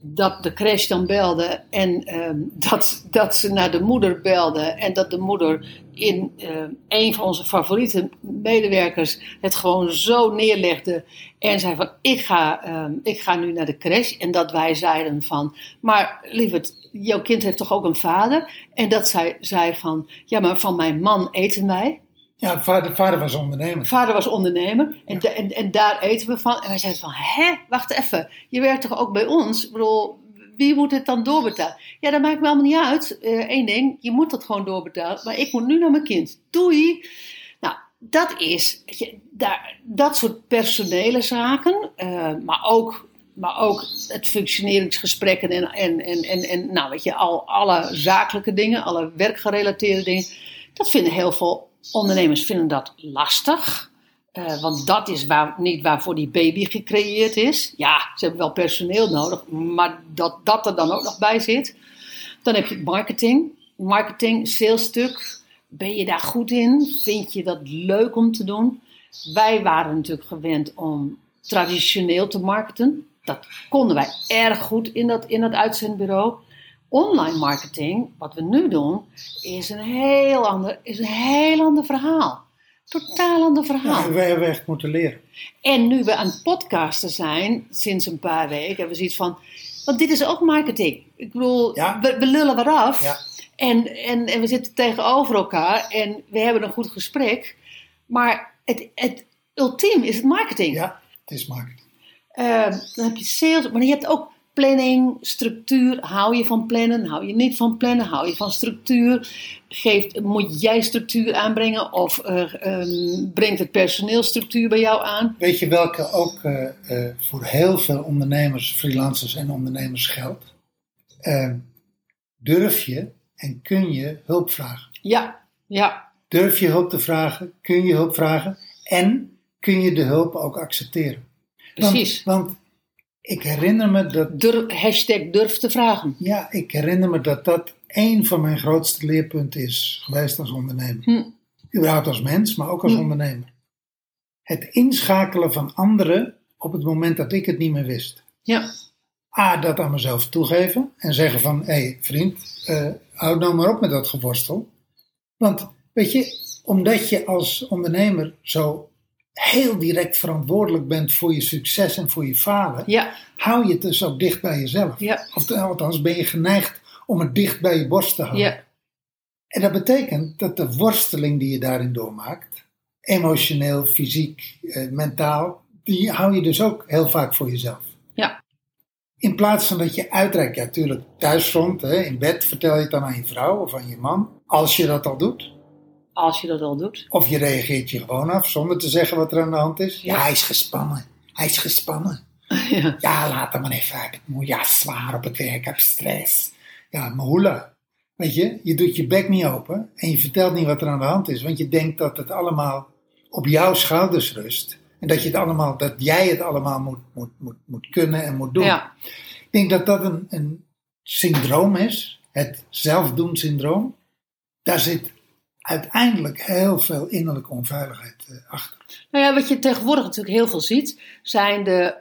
S1: Dat de crash dan belde en ehm, dat, dat ze naar de moeder belde. En dat de moeder in ehm, een van onze favoriete medewerkers het gewoon zo neerlegde. En zei van, ik ga, ehm, ik ga nu naar de crash. En dat wij zeiden van, maar lieverd, jouw kind heeft toch ook een vader? En dat zij zei van, ja maar van mijn man eten wij.
S2: Ja, vader, vader was ondernemer.
S1: Vader was ondernemer en, en, en daar eten we van. En wij zeiden van, hè, wacht even. Je werkt toch ook bij ons? Ik bedoel, wie moet het dan doorbetalen? Ja, dat maakt me allemaal niet uit. Eén ding, je moet dat gewoon doorbetalen. Maar ik moet nu naar mijn kind. Doei! Nou, dat is, je, daar, dat soort personele zaken. eh, maar ook... Maar ook het functioneringsgesprekken en, en, en, en, en nou weet je, al, alle zakelijke dingen, alle werkgerelateerde dingen. Dat vinden heel veel ondernemers vinden dat lastig. Eh, want dat is niet waarvoor die baby gecreëerd is. Ja, ze hebben wel personeel nodig, maar dat dat er dan ook nog bij zit. Dan heb je marketing. Marketing, salesstuk. Ben je daar goed in? Vind je dat leuk om te doen? Wij waren natuurlijk gewend om traditioneel te marketen. Dat konden wij erg goed in dat, in dat uitzendbureau. Online marketing, wat we nu doen, is een heel ander, is een heel ander verhaal. Totaal ander verhaal.
S2: Ja, wij hebben echt moeten leren.
S1: En nu we aan het podcasten zijn, sinds een paar weken, hebben we zoiets van... Want dit is ook marketing. Ik bedoel,
S2: Ja.
S1: we, we lullen wat af.
S2: Ja.
S1: En, en, en we zitten tegenover elkaar en we hebben een goed gesprek. Maar het, het ultiem is het marketing.
S2: Ja, het is marketing.
S1: Eh, dan heb je sales, maar je hebt ook planning, structuur. Hou je van plannen? Hou je niet van plannen? Hou je van structuur? Geeft, moet jij structuur aanbrengen of eh, ehm, brengt het personeel structuur bij jou aan?
S2: Weet je welke ook eh, eh, voor heel veel ondernemers, freelancers en ondernemers geldt? Eh, durf je en kun je hulp vragen?
S1: Ja, ja,
S2: Durf je hulp te vragen? Kun je hulp vragen? En kun je de hulp ook accepteren? Want-
S1: precies.
S2: Want, ik herinner me dat,
S1: Dur, hashtag durf te vragen.
S2: ja, ik herinner me dat dat één van mijn grootste leerpunten is geweest als ondernemer.
S1: Hm.
S2: Überhaupt als mens, maar ook als
S1: Hm.
S2: ondernemer. Het inschakelen van anderen op het moment dat ik het niet meer wist.
S1: Ja,
S2: A, dat aan mezelf toegeven en zeggen van, hé hey, vriend, eh houd nou maar op met dat geworstel. Want weet je, omdat je als ondernemer zo heel direct verantwoordelijk bent voor je succes en voor je falen,
S1: ja,
S2: hou je het dus ook dicht bij jezelf.
S1: ja,
S2: Of althans ben je geneigd om het dicht bij je borst te houden.
S1: ja,
S2: En dat betekent dat de worsteling die je daarin doormaakt, emotioneel, fysiek, eh, mentaal, die hou je dus ook heel vaak voor jezelf.
S1: ja,
S2: In plaats van dat je uitreikt, ja, natuurlijk thuisfront, hè, in bed vertel je het dan aan je vrouw of aan je man, als je dat al doet.
S1: Als je dat al doet.
S2: Of je reageert je gewoon af zonder te zeggen wat er aan de hand is. Ja, hij is gespannen. Hij is gespannen.
S1: Ja,
S2: Ja, laat hem maar even. Moe- Ja, zwaar op het werk. Ik heb stress. Ja, mahula. Weet je, je doet je bek niet open en je vertelt niet wat er aan de hand is. Want je denkt dat het allemaal op jouw schouders rust. En dat, je het allemaal, dat jij het allemaal moet, moet, moet, moet kunnen en moet doen.
S1: ja,
S2: Ik denk dat dat een, een syndroom is. Het zelfdoen syndroom. Daar zit uiteindelijk heel veel innerlijke onveiligheid eh, achter.
S1: Nou ja, wat je tegenwoordig natuurlijk heel veel ziet, zijn de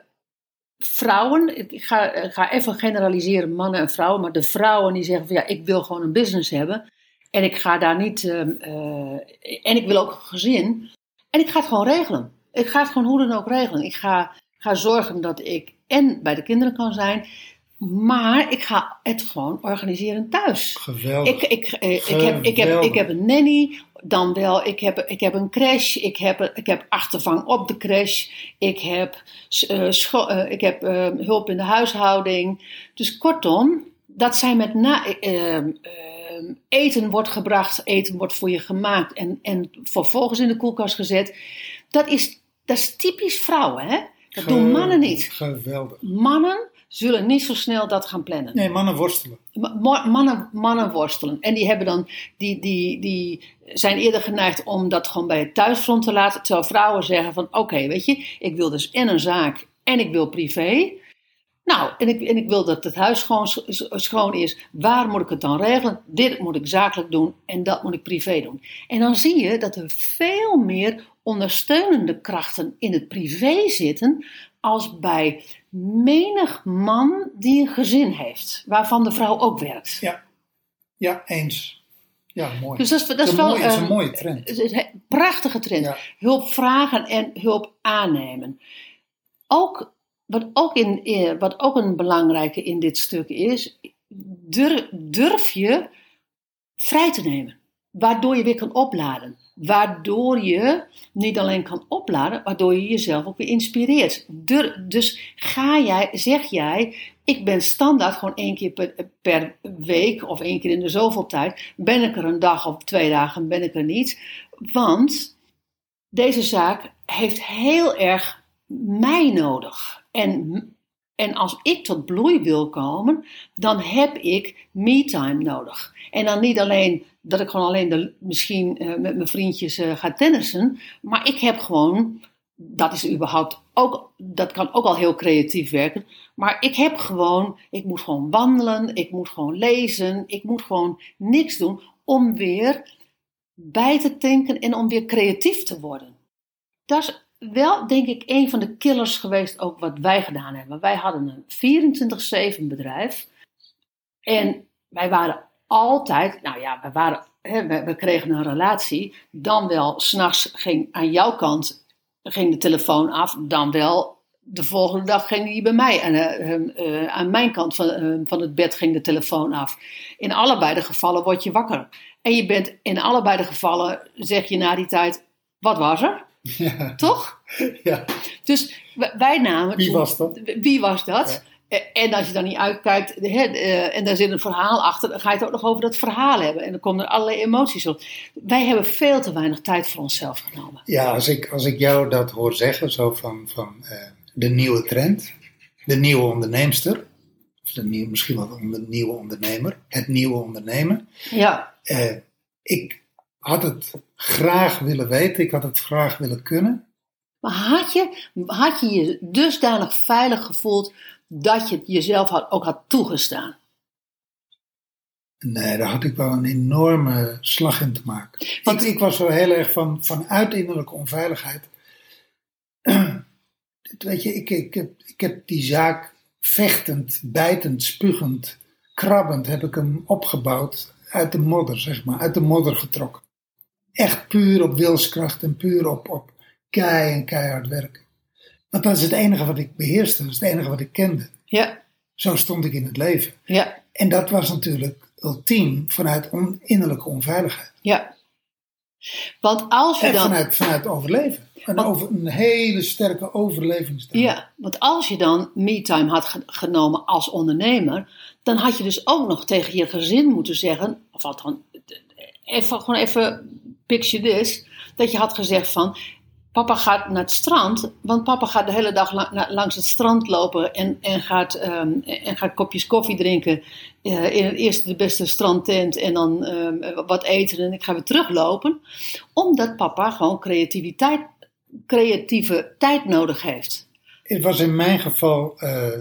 S1: vrouwen. Ik ga, ik ga even generaliseren, mannen en vrouwen, maar de vrouwen die zeggen van ja, ik wil gewoon een business hebben. En ik ga daar niet. ehm, eh, en ik wil ook een gezin. En ik ga het gewoon regelen. Ik ga het gewoon hoe dan ook regelen. Ik ga, ga zorgen dat ik en bij de kinderen kan zijn. Maar ik ga het gewoon organiseren thuis.
S2: Geweldig.
S1: Ik, ik, eh, ik, heb, ik, heb, ik heb een nanny, dan wel, ik heb, ik heb een crash, ik heb, ik heb achtervang op de crash, ik heb, eh, eh, ik heb hulp in de huishouding. Dus kortom, dat zijn met na, eten wordt gebracht, eten wordt voor je gemaakt en, en vervolgens in de koelkast gezet. Dat is, dat is typisch vrouwen, hè? Dat doen mannen niet.
S2: Geweldig.
S1: Mannen zullen niet zo snel dat gaan plannen.
S2: Nee, mannen worstelen.
S1: Ma- ma- Mannen, mannen worstelen. En die, hebben dan, die, die, die zijn eerder geneigd om dat gewoon bij het thuisfront te laten. Terwijl vrouwen zeggen van oké, weet je, ik wil dus en een zaak en ik wil privé. Nou, en ik, en ik wil dat het huis gewoon sch- sch- schoon is. Waar moet ik het dan regelen? Dit moet ik zakelijk doen en dat moet ik privé doen. En dan zie je dat er veel meer ondersteunende krachten in het privé zitten als bij menig man die een gezin heeft, waarvan de vrouw ook werkt.
S2: Ja, ja eens. Ja, mooi.
S1: Dus dat is, dat is
S2: een
S1: wel
S2: mooie, is een mooie trend.
S1: een prachtige trend.
S2: Ja.
S1: Hulp vragen en hulp aannemen. Ook, wat, ook in, eh, wat ook een belangrijke in dit stuk is, durf, durf je vrij te nemen. Waardoor je weer kan opladen. Waardoor je niet alleen kan opladen, waardoor je jezelf ook weer inspireert. Dus ga jij, zeg jij, ik ben standaard gewoon één keer per, per week of één keer in de zoveel tijd. Ben ik er een dag of twee dagen, ben ik er niet. Want deze zaak heeft heel erg mij nodig. En, en als ik tot bloei wil komen, dan heb ik me-time nodig. En dan niet alleen dat ik gewoon alleen de, misschien eh, met mijn vriendjes eh, ga tennissen, maar ik heb gewoon, dat is überhaupt ook, dat kan ook al heel creatief werken, maar ik heb gewoon, ik moet gewoon wandelen, ik moet gewoon lezen, ik moet gewoon niks doen om weer bij te tanken en om weer creatief te worden. Dat is wel, denk ik, een van de killers geweest ook wat wij gedaan hebben. Wij hadden een 24-7 bedrijf en wij waren altijd, nou ja, we, waren, hè, we, kregen een relatie, dan wel, s'nachts ging aan jouw kant ging de telefoon af, dan wel de volgende dag ging die bij mij. En eh, eh, aan mijn kant van, eh, van het bed ging de telefoon af. In allebei de gevallen word je wakker. En je bent in allebei de gevallen, zeg je na die tijd, wat was er?
S2: Ja,
S1: Toch?
S2: ja.
S1: Dus wij namen.
S2: Wie was dat?
S1: Wie was dat? Eh, En als je dan niet uitkijkt hè, en daar zit een verhaal achter, dan ga je het ook nog over dat verhaal hebben. En dan komen er allerlei emoties op. Wij hebben veel te weinig tijd voor onszelf genomen.
S2: Ja, als ik, als ik jou dat hoor zeggen, zo van, van eh, de nieuwe trend, de nieuwe onderneemster, of de nieuwe, misschien wel de nieuwe ondernemer, het nieuwe ondernemen.
S1: Ja,
S2: Eh, ik had het graag willen weten, ik had het graag willen kunnen.
S1: maar had je, had je je dusdanig veilig gevoeld dat je het jezelf had, ook had toegestaan?
S2: Nee, daar had ik wel een enorme slag in te maken.
S1: Want-
S2: ik, ik was wel heel erg van, vanuit innerlijke onveiligheid. Weet je, ik, ik, heb, ik heb die zaak vechtend, bijtend, spugend, krabbend heb ik hem opgebouwd uit de modder, zeg maar, uit de modder getrokken. Echt puur op wilskracht en puur op, op kei en keihard werken. Want dat is het enige wat ik beheerste, dat is het enige wat ik kende.
S1: Ja,
S2: Zo stond ik in het leven.
S1: ja,
S2: En dat was natuurlijk ultiem vanuit on- innerlijke onveiligheid.
S1: ja. Want als je dan...
S2: vanuit, vanuit overleven. Een, over, een hele sterke overlevingsdrang.
S1: Ja, want als je dan me-time had ge- genomen als ondernemer, dan had je dus ook nog tegen je gezin moeten zeggen, of wat dan, even, gewoon even picture this, dat je had gezegd van, papa gaat naar het strand, want papa gaat de hele dag langs het strand lopen en, en, gaat, ehm, en gaat kopjes koffie drinken eh, in het eerste de beste strandtent en dan ehm, wat eten en ik ga weer teruglopen, omdat papa gewoon creativiteit, creatieve tijd nodig heeft.
S2: Het was in mijn geval, eh,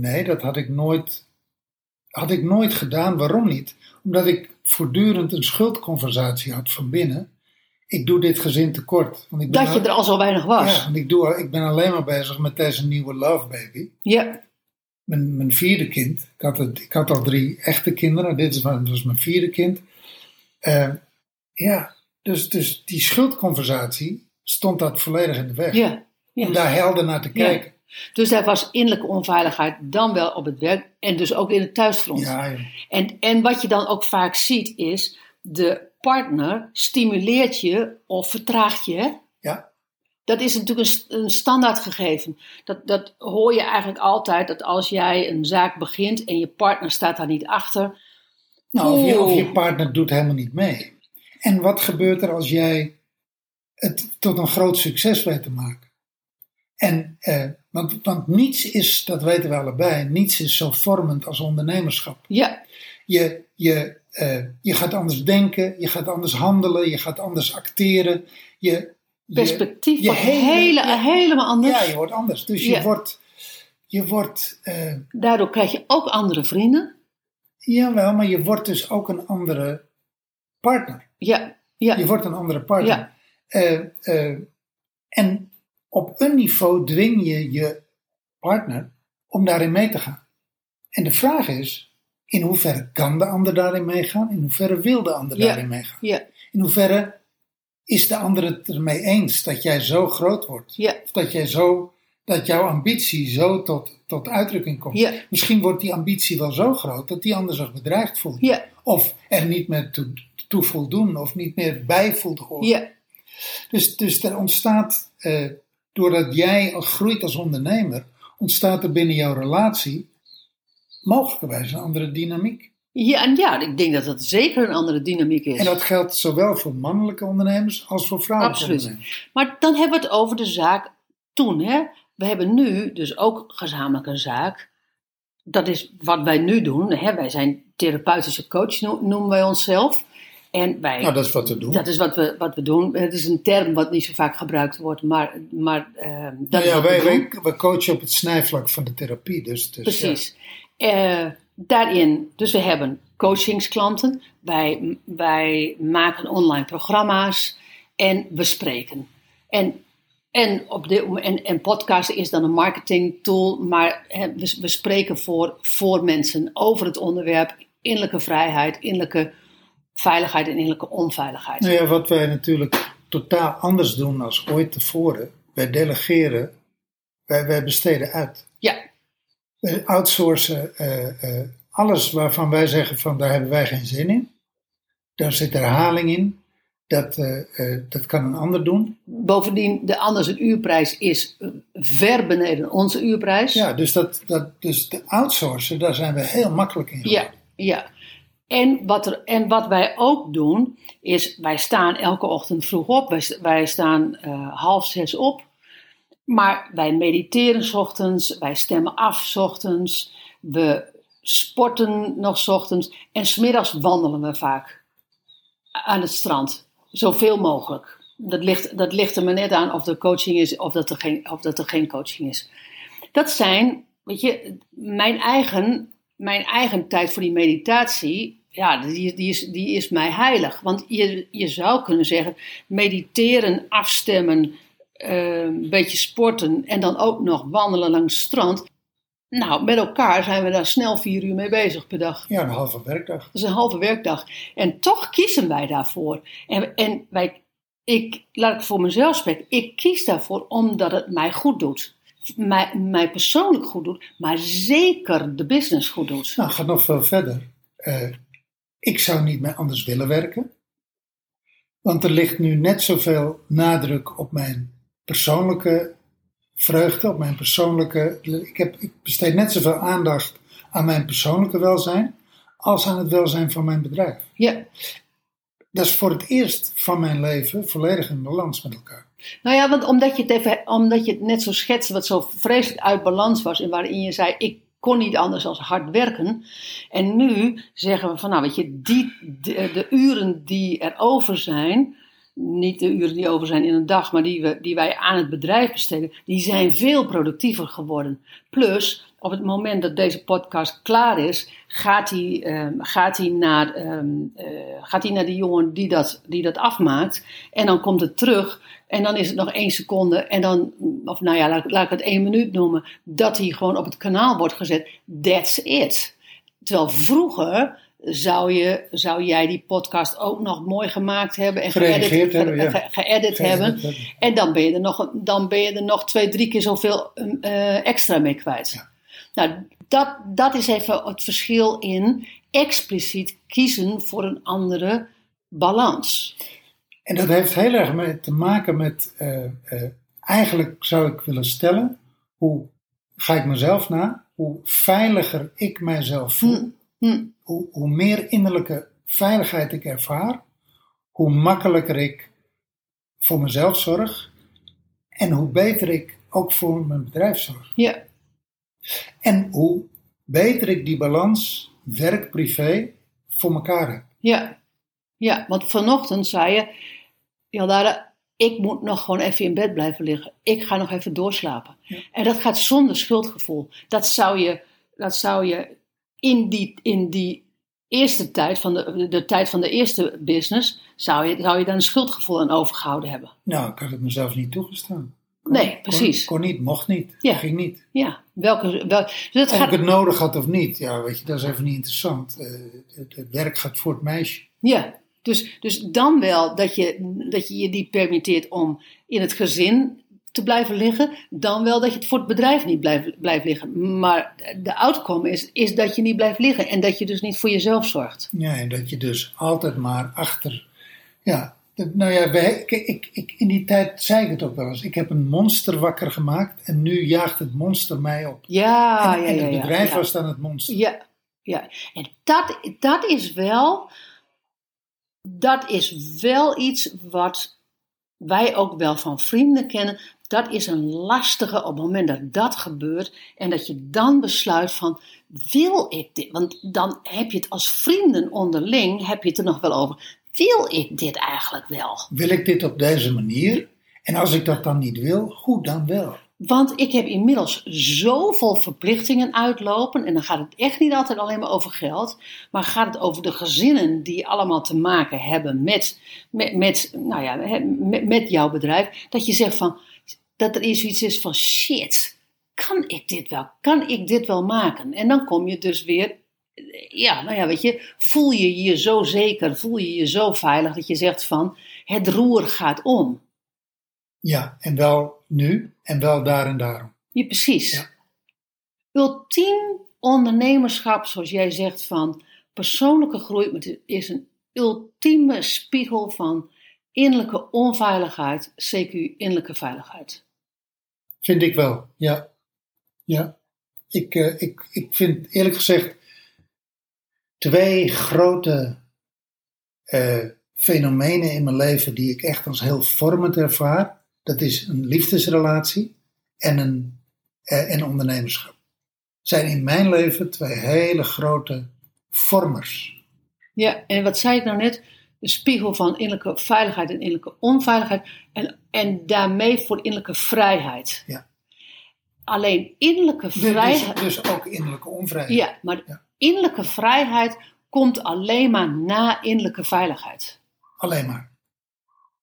S2: nee, dat had ik nooit, had ik nooit gedaan. Waarom niet? Omdat ik voortdurend een schuldconversatie had van binnen. Ik doe dit gezin tekort. Want ik ben
S1: Dat je er al zo weinig was.
S2: Ja, want ik, doe, ik ben alleen maar bezig met deze nieuwe love baby.
S1: Ja,
S2: Mijn, mijn vierde kind. Ik had, het, ik had al drie echte kinderen. Dit is, was mijn vierde kind. Eh, ja, dus, dus die schuldconversatie stond dat volledig in de weg.
S1: ja. ja.
S2: Om daar helder naar te kijken.
S1: Dus daar was innerlijke onveiligheid dan wel op het werk en dus ook in het thuisfront.
S2: Ja, joh.
S1: En, en wat je dan ook vaak ziet is, de partner stimuleert je of vertraagt je. hè?
S2: ja.
S1: Dat is natuurlijk een, een standaard gegeven. Dat, dat hoor je eigenlijk altijd, dat als jij een zaak begint en je partner staat daar niet achter.
S2: Nou, of je, of je partner doet helemaal niet mee. En wat gebeurt er als jij het tot een groot succes weet te maken? En, eh, want, want niets is, dat weten we allebei, niets is zo vormend als ondernemerschap.
S1: Ja,
S2: Je, je, eh, je gaat anders denken, je gaat anders handelen, je gaat anders acteren. Je, je-
S1: perspectief
S2: je
S1: wordt
S2: hele-
S1: hele,
S2: ja.
S1: helemaal anders.
S2: Ja, je wordt anders. Dus je wordt, je wordt eh,
S1: Daardoor krijg je ook andere vrienden.
S2: jawel, maar je wordt dus ook een andere partner.
S1: Ja, ja,
S2: Je wordt een andere partner.
S1: Ja.
S2: Eh, en op een niveau dwing je je partner om daarin mee te gaan. En de vraag is, in hoeverre kan de ander daarin meegaan? In hoeverre wil de ander
S1: Ja.
S2: daarin meegaan?
S1: ja,
S2: In hoeverre is de ander het ermee eens dat jij zo groot wordt?
S1: ja,
S2: Of dat, jij zo, dat jouw ambitie zo tot, tot uitdrukking komt?
S1: Ja.
S2: Misschien wordt die ambitie wel zo groot dat die ander zich bedreigd voelt.
S1: ja,
S2: Of er niet meer toe, toe voldoen of niet meer bij voelt horen.
S1: ja,
S2: Dus, dus er ontstaat, eh, doordat jij groeit als ondernemer, ontstaat er binnen jouw relatie mogelijkerwijs een andere dynamiek.
S1: ja. En ja, ik denk dat dat zeker een andere dynamiek is.
S2: En dat geldt zowel voor mannelijke ondernemers als voor vrouwelijke
S1: Absoluut.
S2: ondernemers.
S1: Maar dan hebben we het over de zaak toen. Hè? We hebben nu dus ook gezamenlijk een zaak. Dat is wat wij nu doen. Hè? Wij zijn therapeutische coach, no- noemen wij onszelf. En wij,
S2: Nou, dat is wat we doen.
S1: dat is wat we, wat we doen. Het is een term wat niet zo vaak gebruikt wordt, maar, maar eh, dat
S2: Nou ja, wij, wij, wij coachen op het snijvlak van de therapie. Dus, dus
S1: Precies. Eh, daarin, dus we hebben coachingsklanten, wij, wij maken online programma's en we spreken. En, en, op moment- en, en podcasten is dan een marketing tool, maar we, we spreken voor, voor mensen over het onderwerp innerlijke vrijheid, innerlijke veiligheid en innerlijke onveiligheid.
S2: Nou ja, wat wij natuurlijk totaal anders doen als ooit tevoren. Wij delegeren, wij, wij besteden uit.
S1: Ja,
S2: We outsourcen eh, eh, alles waarvan wij zeggen van daar hebben wij geen zin in. Daar zit herhaling in. Dat, eh, dat kan een ander doen.
S1: bovendien, de anders een uurprijs is ver beneden onze uurprijs.
S2: Ja, dus, dat, dat, dus de outsourcen, daar zijn we heel makkelijk in.
S1: Ja, ja. En wat, er, en wat wij ook doen, is wij staan elke ochtend vroeg op. Wij, st- wij staan eh, half zes op. Maar wij mediteren 's ochtends, wij stemmen af 's ochtends, we sporten nog 's ochtends en smiddags wandelen we vaak aan het strand. Zoveel mogelijk. Dat ligt, dat ligt er maar net aan of er coaching is of dat er geen, of dat er geen coaching is. Dat zijn, weet je, mijn eigen mijn eigen tijd voor die meditatie, ja, die, die, is, die is mij heilig. Want je, je zou kunnen zeggen, mediteren, afstemmen, eh, een beetje sporten en dan ook nog wandelen langs het strand. Nou, met elkaar zijn we daar snel vier uur mee bezig per dag.
S2: Ja, een halve werkdag.
S1: Dat is een halve werkdag. En toch kiezen wij daarvoor. En, en wij, ik, laat ik voor mezelf spreken, ik kies daarvoor omdat het mij goed doet. Mij, mij persoonlijk goed doet, maar zeker de business goed doet.
S2: Nou, gaat nog veel verder. Eh, ik zou niet meer anders willen werken. Want er ligt nu net zoveel nadruk op mijn persoonlijke vreugde, op mijn persoonlijke. Ik, heb, ik besteed net zoveel aandacht aan mijn persoonlijke welzijn als aan het welzijn van mijn bedrijf.
S1: Ja,
S2: Dat is voor het eerst van mijn leven volledig in balans met elkaar.
S1: Nou ja, want omdat je het, even, omdat je het net zo schetste, wat zo vreselijk uit balans was, en waarin je zei: ik kon niet anders dan hard werken. En nu zeggen we van, nou weet je, die, de, de uren die er over zijn, niet de uren die over zijn in een dag, maar die, we, die wij aan het bedrijf besteden, die zijn veel productiever geworden. Plus, op het moment dat deze podcast klaar is, gaat hij, ehm, gaat hij, naar, ehm, eh, gaat hij naar die jongen die dat, die dat afmaakt. En dan komt het terug. En dan is het nog één seconde. En dan, of nou ja, laat, laat ik het één minuut noemen. Dat hij gewoon op het kanaal wordt gezet. That's it. Terwijl vroeger zou, je, zou jij die podcast ook nog mooi gemaakt hebben. En
S2: Gereageerd hebben, ja.
S1: ge- geëdit hebben. En dan ben je er nog, dan ben je er nog twee, drie keer zoveel eh, extra mee kwijt.
S2: Ja.
S1: Nou, dat, dat is even het verschil in expliciet kiezen voor een andere balans.
S2: En dat heeft heel erg mee te maken met, eh, eh, eigenlijk zou ik willen stellen, hoe ga ik mezelf na, hoe veiliger ik mijzelf voel,
S1: Hm, hm,
S2: hoe, hoe meer innerlijke veiligheid ik ervaar, hoe makkelijker ik voor mezelf zorg en hoe beter ik ook voor mijn bedrijf zorg.
S1: ja,
S2: En hoe beter ik die balans werk-privé voor elkaar heb.
S1: ja, ja, want vanochtend zei je, Jaldara, ik moet nog gewoon even in bed blijven liggen. Ik ga nog even doorslapen. En dat gaat zonder schuldgevoel. Dat zou je, dat zou je in, die, in die eerste tijd, van de, de tijd van de eerste business, zou je, zou je daar een schuldgevoel aan overgehouden hebben.
S2: Nou, ik had het mezelf niet toegestaan. Kon-
S1: Nee, precies.
S2: Kon, kon niet, mocht niet,
S1: Ja.
S2: ging niet.
S1: Ja, welke, wel, dus het
S2: Of ik
S1: gaat,
S2: het nodig had of niet, ja, weet je, dat is even niet interessant. Eh, het, het werk gaat voor het meisje.
S1: Ja, dus, dus dan wel dat je, dat je je niet permitteert om in het gezin te blijven liggen, dan wel dat je het voor het bedrijf niet blijft, blijft liggen. Maar de outcome is, is dat je niet blijft liggen en dat je dus niet voor jezelf zorgt.
S2: Ja, en dat je dus altijd maar achter. Ja, dat- nou ja, wij, ik, ik, ik, in die tijd zei ik het ook wel eens. Ik heb een monster wakker gemaakt en nu jaagt het monster mij op.
S1: Ja,
S2: en,
S1: ja,
S2: en het
S1: ja,
S2: bedrijf
S1: ja.
S2: was dan het monster.
S1: Ja, ja. En dat, dat is wel, dat is wel iets wat wij ook wel van vrienden kennen. Dat is een lastige op het moment dat dat gebeurt en dat je dan besluit van, wil ik dit? Want dan heb je het als vrienden onderling, heb je het er nog wel over. Wil ik dit eigenlijk wel?
S2: Wil ik dit op deze manier? En als ik dat dan niet wil, goed dan wel.
S1: Want ik heb inmiddels zoveel verplichtingen uitlopen. En dan gaat het echt niet altijd alleen maar over geld. Maar gaat het over de gezinnen die allemaal te maken hebben met, met, met, nou ja, met, met jouw bedrijf. Dat je zegt van, dat er iets iets is van shit. Kan ik dit wel? Kan ik dit wel maken? En dan kom je dus weer, ja, nou ja, weet je, voel je je zo zeker, voel je je zo veilig dat je zegt van, het roer gaat om.
S2: Ja, en wel nu en wel daar en daarom.
S1: Ja, precies.
S2: Ja.
S1: Ultiem ondernemerschap, zoals jij zegt, van persoonlijke groei, is een ultieme spiegel van innerlijke onveiligheid, CQ innerlijke veiligheid.
S2: Vind ik wel, ja. Ja. Ik, eh, ik, ik vind eerlijk gezegd twee grote eh, fenomenen in mijn leven die ik echt als heel vormend ervaar. Dat is een liefdesrelatie en een eh, en ondernemerschap. Zijn in mijn leven twee hele grote vormers.
S1: Ja, en wat zei ik nou net? De spiegel van innerlijke veiligheid en innerlijke onveiligheid. En, en daarmee voor innerlijke vrijheid.
S2: Ja.
S1: alleen innerlijke
S2: Dus,
S1: vrijheid.
S2: dus, dus ook innerlijke onvrijheid.
S1: Ja, maar
S2: Ja.
S1: Innerlijke vrijheid komt alleen maar na innerlijke veiligheid.
S2: Alleen maar.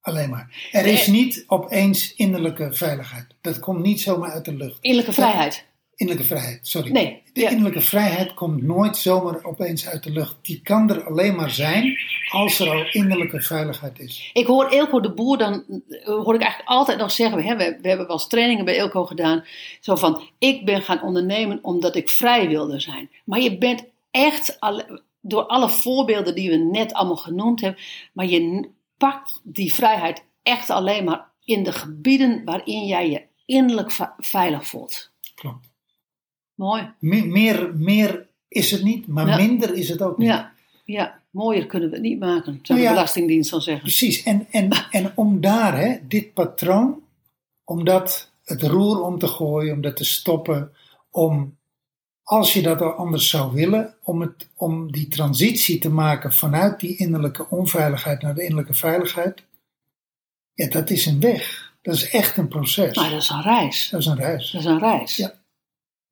S2: Alleen maar. Er is niet opeens innerlijke veiligheid. Dat komt niet zomaar uit de lucht.
S1: Innerlijke vrijheid.
S2: Innerlijke vrijheid, sorry.
S1: Nee,
S2: De
S1: ja.
S2: innerlijke vrijheid komt nooit zomaar opeens uit de lucht. Die kan er alleen maar zijn als er al innerlijke veiligheid is.
S1: Ik hoor Eelco de Boer dan, hoor ik eigenlijk altijd nog zeggen, hè, we, we hebben wel eens trainingen bij Eelco gedaan, zo van, ik ben gaan ondernemen omdat ik vrij wilde zijn. Maar je bent echt, alle- door alle voorbeelden die we net allemaal genoemd hebben, maar je pakt die vrijheid echt alleen maar in de gebieden waarin jij je innerlijk veilig voelt.
S2: Klopt.
S1: Mooi.
S2: Me- meer, meer is het niet, maar
S1: Ja.
S2: minder is het ook niet.
S1: Ja, ja, mooier kunnen we het niet maken, zou
S2: Nou
S1: de. Belastingdienst dan zeggen.
S2: Precies. En, en, en om daar, hè, dit patroon, om dat het roer om te gooien, om dat te stoppen, om, als je dat al anders zou willen, om, het, om die transitie te maken vanuit die innerlijke onveiligheid naar de innerlijke veiligheid, ja, dat is een weg. Dat is echt een proces.
S1: Maar dat is een reis.
S2: Dat is een reis.
S1: Dat is een reis.
S2: Ja.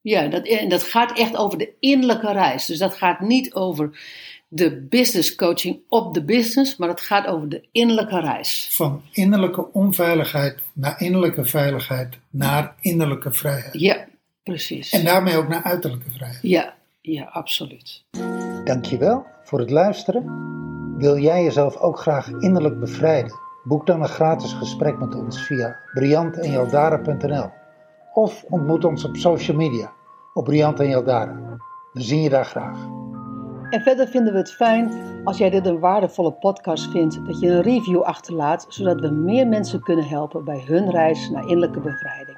S1: Ja, dat, en dat gaat echt over de innerlijke reis. Dus dat gaat niet over de business coaching op de business, maar het gaat over de innerlijke reis.
S2: Van innerlijke onveiligheid naar innerlijke veiligheid naar innerlijke vrijheid.
S1: Ja, precies.
S2: En daarmee ook naar uiterlijke vrijheid.
S1: Ja, ja, absoluut.
S2: Dankjewel voor het luisteren. Wil jij jezelf ook graag innerlijk bevrijden? Boek dan een gratis gesprek met ons via briantenjaldara.nl of ontmoet ons op social media op Briant en Jaldara. We zien je daar graag.
S1: En verder vinden we het fijn als jij dit een waardevolle podcast vindt, dat je een review achterlaat, zodat we meer mensen kunnen helpen bij hun reis naar innerlijke bevrijding.